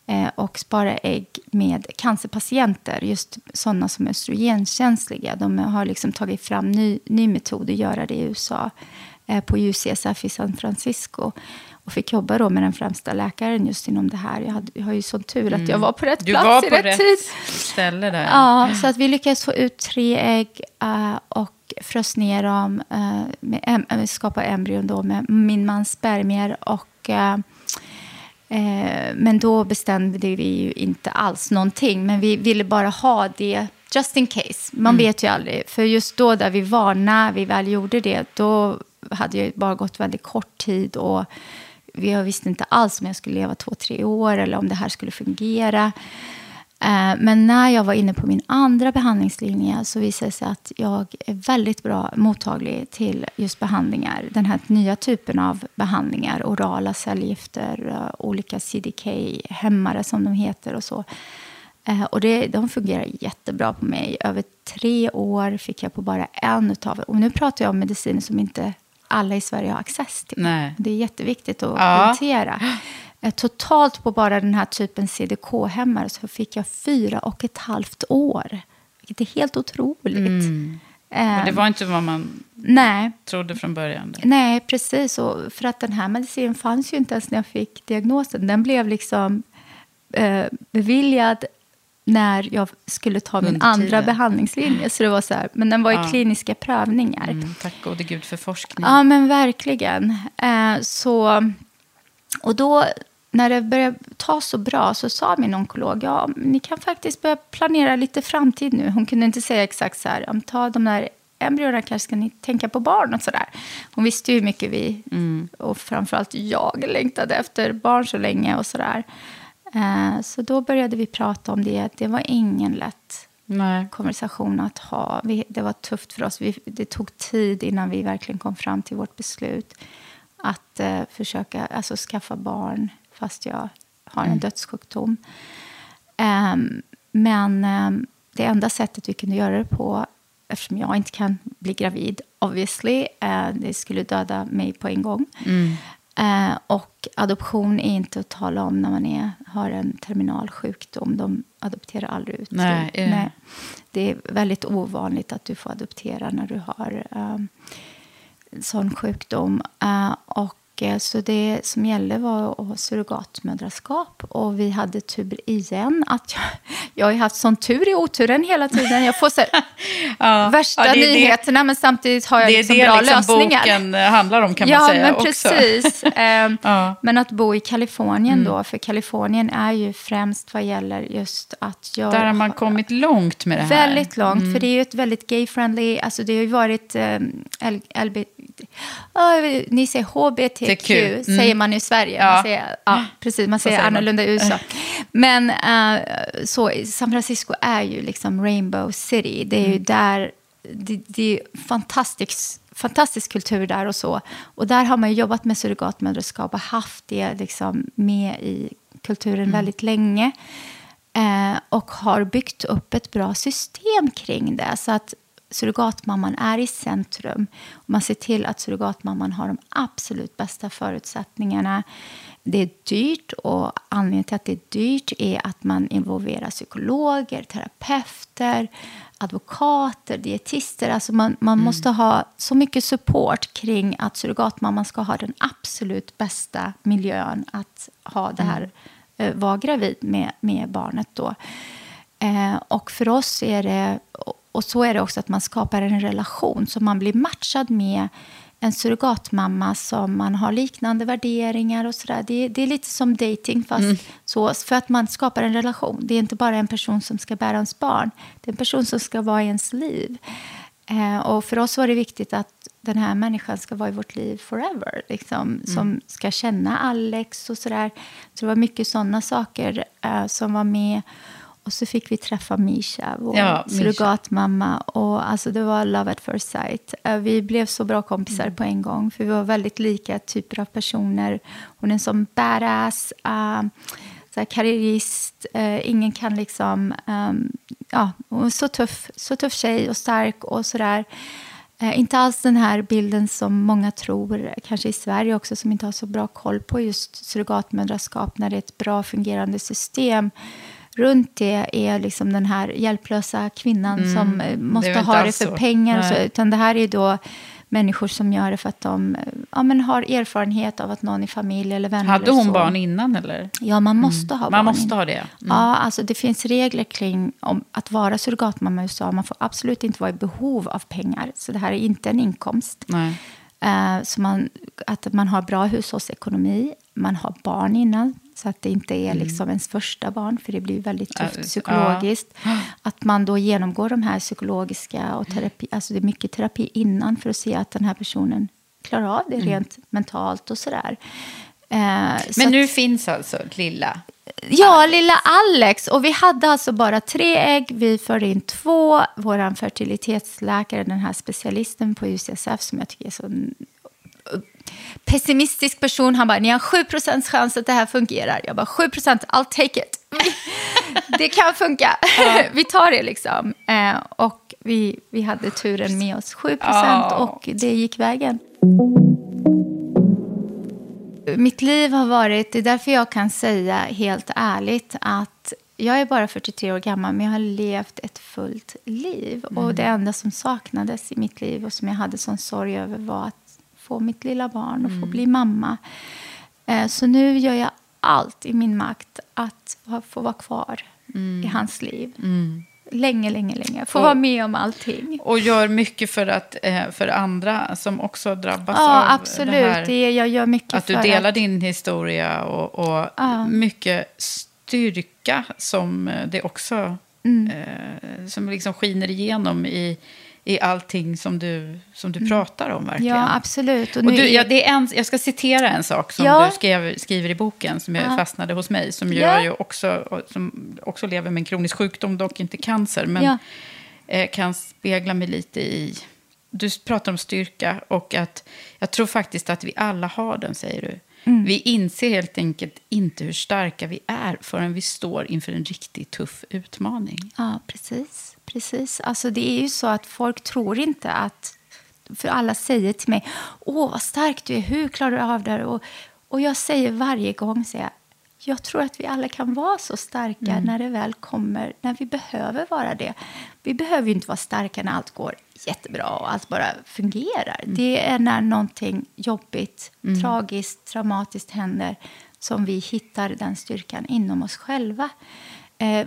eh, och spara ägg med cancerpatienter, just sådana som är östrogenkänsliga. De har liksom tagit fram ny, ny metod att göra det i USA eh, på UCSF i San Francisco. Och fick jobba då med den främsta läkaren just inom det här. Jag, hade, jag har ju sån tur att jag var på rätt Mm. Plats i rätt, rätt tid. ställe där. Ja, så att vi lyckades få ut tre ägg eh, och frös ner dem, uh, med em- eh, skapa embryon då med min mans spermier. Och, eh, men då bestämde vi ju inte alls någonting, men vi ville bara ha det just in case. Man vet ju aldrig, för just då där vi var, när vi väl gjorde det, då hade det bara gått väldigt kort tid och jag visste inte alls om jag skulle leva två, tre år eller om det här skulle fungera. Eh, men när jag var inne på min andra behandlingslinje så visade det sig att jag är väldigt bra mottaglig till just behandlingar. Den här nya typen av behandlingar, orala cellgifter, eh, olika CDK-hämmare som de heter och så. Eh, och det, de fungerar jättebra på mig. Över tre år fick jag på bara en utav Och nu pratar jag om mediciner som inte alla i Sverige har access till. Nej. Det är jätteviktigt att ja. poängtera. Eh, totalt på bara den här typen CDK-hämmare så fick jag fyra och ett halvt år. Vilket är helt otroligt. Mm. Men det var inte vad man nej. trodde från början? Nej, precis. Och för att den här medicinen fanns ju inte ens när jag fick diagnosen. Den blev liksom eh, beviljad när jag skulle ta min andra behandlingslinje. Så det var så här, men den var i ja. kliniska prövningar. Mm, tack gode gud för forskning. Ja, men verkligen. Eh, så, och då när det började ta så bra så sa min onkolog, ja, ni kan faktiskt börja planera lite framtid nu. Hon kunde inte säga exakt så här, ta de där embryona kanske ska ni tänka på barn och sådär. Hon visste ju hur mycket vi, mm. och framförallt jag, längtade efter barn så länge och sådär. Eh, så då började vi prata om det. Det var ingen lätt Nej. konversation att ha. Vi, det var tufft för oss. Vi, det tog tid innan vi verkligen kom fram till vårt beslut att eh, försöka alltså, skaffa barn fast jag har en mm. dödssjukdom. Um, men um, det enda sättet vi kunde göra det på, eftersom jag inte kan bli gravid, obviously, uh, det skulle döda mig på en gång. Mm. Uh, och adoption är inte att tala om när man är, har en terminal sjukdom. De adopterar aldrig ut. Nej, uh. Nej. Det är väldigt ovanligt att du får adoptera när du har en sån sjukdom. Uh, och Eh, så det som gällde var surrogatmödraskap. Och vi hade tur igen. Att jag, jag har haft sån tur i oturen hela tiden. Jag får så ja, värsta ja, nyheterna, det, men samtidigt har jag liksom bra liksom lösningar. Det är det boken handlar om kan ja, man säga men precis. eh, ja. Men att bo i Kalifornien mm. då, för Kalifornien är ju främst vad gäller just att jag... Där har man kommit långt med det här. Väldigt långt, mm. för det är ju ett väldigt gay-friendly, alltså det har ju varit eh, LB, oh, ni säger HBTQ, mm. säger man i Sverige. Ja. Man säger, ja, precis, man säger, säger annorlunda i USA. Men uh, så, San Francisco är ju liksom Rainbow City. Det är ju mm. där, det, det är fantastisk, fantastisk kultur där och så. Och där har man jobbat med surrogatmödraskap och haft det liksom med i kulturen mm. väldigt länge. Eh, och har byggt upp ett bra system kring det. Så att surrogatmamman är i centrum. Man ser till att surrogatmamman har de absolut bästa förutsättningarna. Det är dyrt och anledningen till att det är dyrt är att man involverar psykologer, terapeuter, advokater, dietister. Alltså man, man mm. måste ha så mycket support kring att surrogatmamman ska ha den absolut bästa miljön att ha det här, mm. Eh, vara gravid med, med barnet då. Eh, och för oss är det, och så är det också att man skapar en relation så man blir matchad med en surrogatmamma som man har liknande värderingar och sådär. Det, det är lite som dating fast mm. så, för att man skapar en relation. Det är inte bara en person som ska bära ens barn, det är en person som ska vara i ens liv. Eh, och för oss var det viktigt att den här människan ska vara i vårt liv forever. Liksom, mm. Som ska känna Alex och sådär. Så det var mycket sådana saker eh, som var med. Och så fick vi träffa Misha, vår ja, surrogatmamma. Och alltså det var love at first sight. Vi blev så bra kompisar mm. på en gång. För vi var väldigt lika typer av personer. Hon är en sån badass, uh, så karriärist. Uh, ingen kan liksom... Um, ja, hon är så tuff, så tuff tjej och stark och sådär. Uh, inte alls den här bilden som många tror, kanske i Sverige också, som inte har så bra koll på just surrogatmödraskap när det är ett bra fungerande system runt det är liksom den här hjälplösa kvinnan mm. som eh, måste ha det för så. pengar. Så, utan det här är då människor som gör det för att de ja, men har erfarenhet av att någon i familj eller vänner Hade hon barn innan eller? Ja, man måste mm. ha barn. Man måste ha det? Mm. Ja, alltså det finns regler kring om att vara surrogatmamma i USA. Man får absolut inte vara i behov av pengar. Så det här är inte en inkomst. Uh, så man, att man har bra hushållsekonomi, man har barn innan, så att det inte är mm. liksom ens första barn, för det blir väldigt tufft psykologiskt. Ja. Att man då genomgår de här psykologiska och terapi, alltså det är mycket terapi innan för att se att den här personen klarar av det mm. rent mentalt och sådär. Men nu finns alltså lilla Ja, lilla Alex. Och vi hade alltså bara tre ägg. Vi förde in två. Vår fertilitetsläkare, den här specialisten på UCSF som jag tycker är så pessimistisk person. Han bara, ni har 7% chans att det här fungerar. Jag bara, 7 I'll take it. det kan funka. Ja. vi tar det liksom. Eh, och vi, vi hade turen med oss. 7 ja. och det gick vägen. Mitt liv har varit, det är därför jag kan säga helt ärligt att jag är bara 43 år gammal, men jag har levt ett fullt liv. Mm. Och det enda som saknades i mitt liv och som jag hade sån sorg över var att få mitt lilla barn och mm. få bli mamma. Eh, så nu gör jag allt i min makt att få vara kvar mm. i hans liv. Mm. Länge, länge, länge. Få och, vara med om allting. Och gör mycket för, att, eh, för andra som också drabbas ja, av absolut. det här. Det, jag gör mycket att du delar att... din historia och, och ja. mycket styrka som eh, det också mm. eh, som liksom skiner igenom i i allting som du, som du mm. pratar om. verkligen. Ja, absolut. Och, och du, ja, det är en, jag ska citera en sak som ja. du skrev, skriver i boken som ja. fastnade hos mig. Som ja. jag ju också, som också lever med en kronisk sjukdom, dock inte cancer. Men eh, kan spegla mig lite i... Du pratar om styrka och att jag tror faktiskt att vi alla har den, säger du. Mm. Vi inser helt enkelt inte hur starka vi är förrän vi står inför en riktigt tuff utmaning. Ja, precis precis. Alltså det är ju så att folk tror inte att... För alla säger till mig, åh vad stark du är, hur klarar du av det och, och jag säger varje gång, säger jag, jag tror att vi alla kan vara så starka mm. när det väl kommer, när vi behöver vara det. Vi behöver inte vara starka när allt går jättebra och allt bara fungerar. Mm. Det är när någonting jobbigt, mm. tragiskt, traumatiskt händer som vi hittar den styrkan inom oss själva. Eh,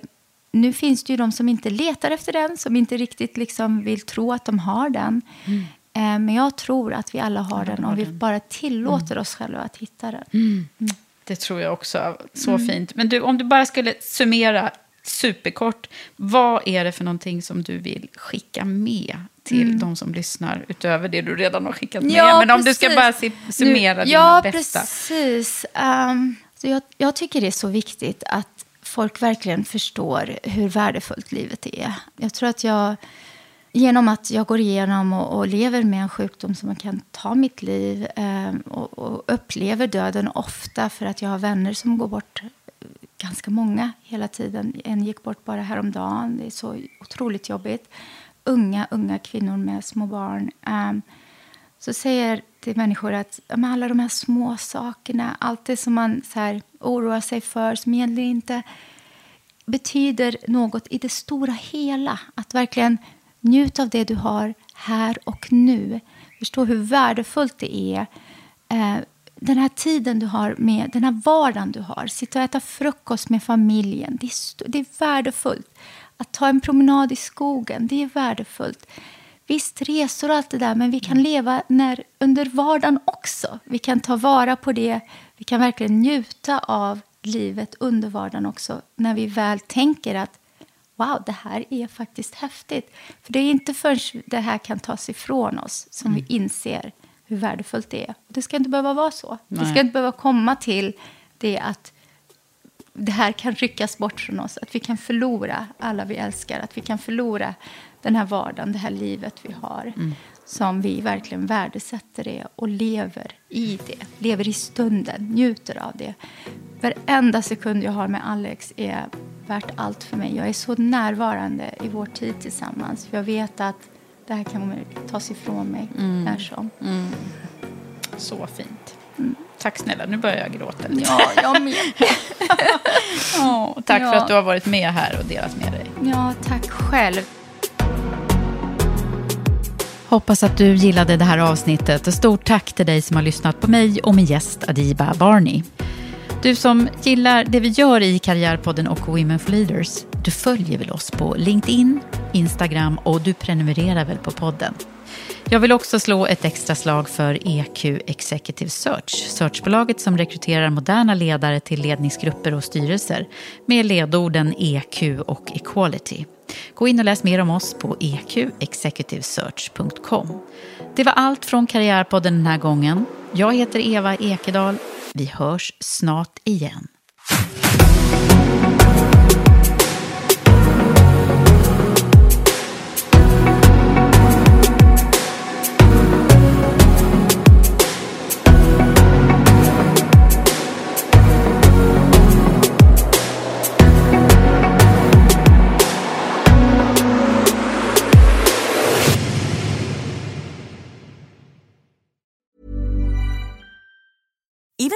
nu finns det ju de som inte letar efter den, som inte riktigt liksom vill tro att de har den. Mm. Eh, men jag tror att vi alla har den om vi bara tillåter mm. oss själva att hitta den. Mm. mm. Det tror jag också. Så mm. fint. Men du, om du bara skulle summera superkort. Vad är det för någonting som du vill skicka med till mm. de som lyssnar, utöver det du redan har skickat med? Ja, Men om du ska bara summera nu, dina ja, bästa. Ja, precis. Um, så jag, jag, tycker det är så viktigt att folk verkligen förstår hur värdefullt livet är. Jag tror att jag, genom att jag går igenom och, och lever med en sjukdom som kan ta mitt liv eh, och, och, upplever döden ofta för att jag har vänner som går bort eh, ganska många hela tiden. En gick bort bara häromdagen. Det är så otroligt jobbigt. Unga, unga kvinnor med små barn. Eh, så säger till människor att ja, alla de här små sakerna, allt det som man så här, oroar sig för som egentligen inte betyder något i det stora hela. Att verkligen njuta av det du har här och nu. Förstå hur värdefullt det är. Eh, den här tiden du har med, den här vardagen du har. Sitta och äta frukost med familjen. Det är, det är värdefullt. Att ta en promenad i skogen, det är värdefullt. Visst, resor och allt det där, men vi kan leva när, under vardagen också. Vi kan ta vara på det. Vi kan verkligen njuta av livet under vardagen också. När vi väl tänker att wow, det här är faktiskt häftigt. För det är inte förrän det här kan tas ifrån oss som mm. vi inser hur värdefullt det är. Det ska inte behöva vara så. Nej. Det ska inte behöva komma till det att det här kan ryckas bort från oss. Att vi kan förlora alla vi älskar. Att vi kan förlora den här vardagen, det här livet vi har. Mm. Som vi verkligen värdesätter det och lever i det. Lever i stunden, njuter av det. Varenda sekund jag har med Alex är värt allt för mig. Jag är så närvarande i vår tid tillsammans. För jag vet att det här kan tas ifrån mig mm. när som. Mm. Så fint. Mm. Tack snälla, nu börjar jag gråta lite. Ja, jag med. oh, tack ja. för att du har varit med här och delat med dig. Ja, tack själv. Hoppas att du gillade det här avsnittet och stort tack till dig som har lyssnat på mig och min gäst Adiba Barney. Du som gillar det vi gör i Karriärpodden och Women for Leaders, du följer väl oss på LinkedIn, Instagram och du prenumererar väl på podden. Jag vill också slå ett extra slag för EQ Executive Search, searchbolaget som rekryterar moderna ledare till ledningsgrupper och styrelser med ledorden EQ och Equality. Gå in och läs mer om oss på eqexecutivesearch.com. Det var allt från Karriärpodden den här gången. Jag heter Eva Ekedal Vi hörs snart igen.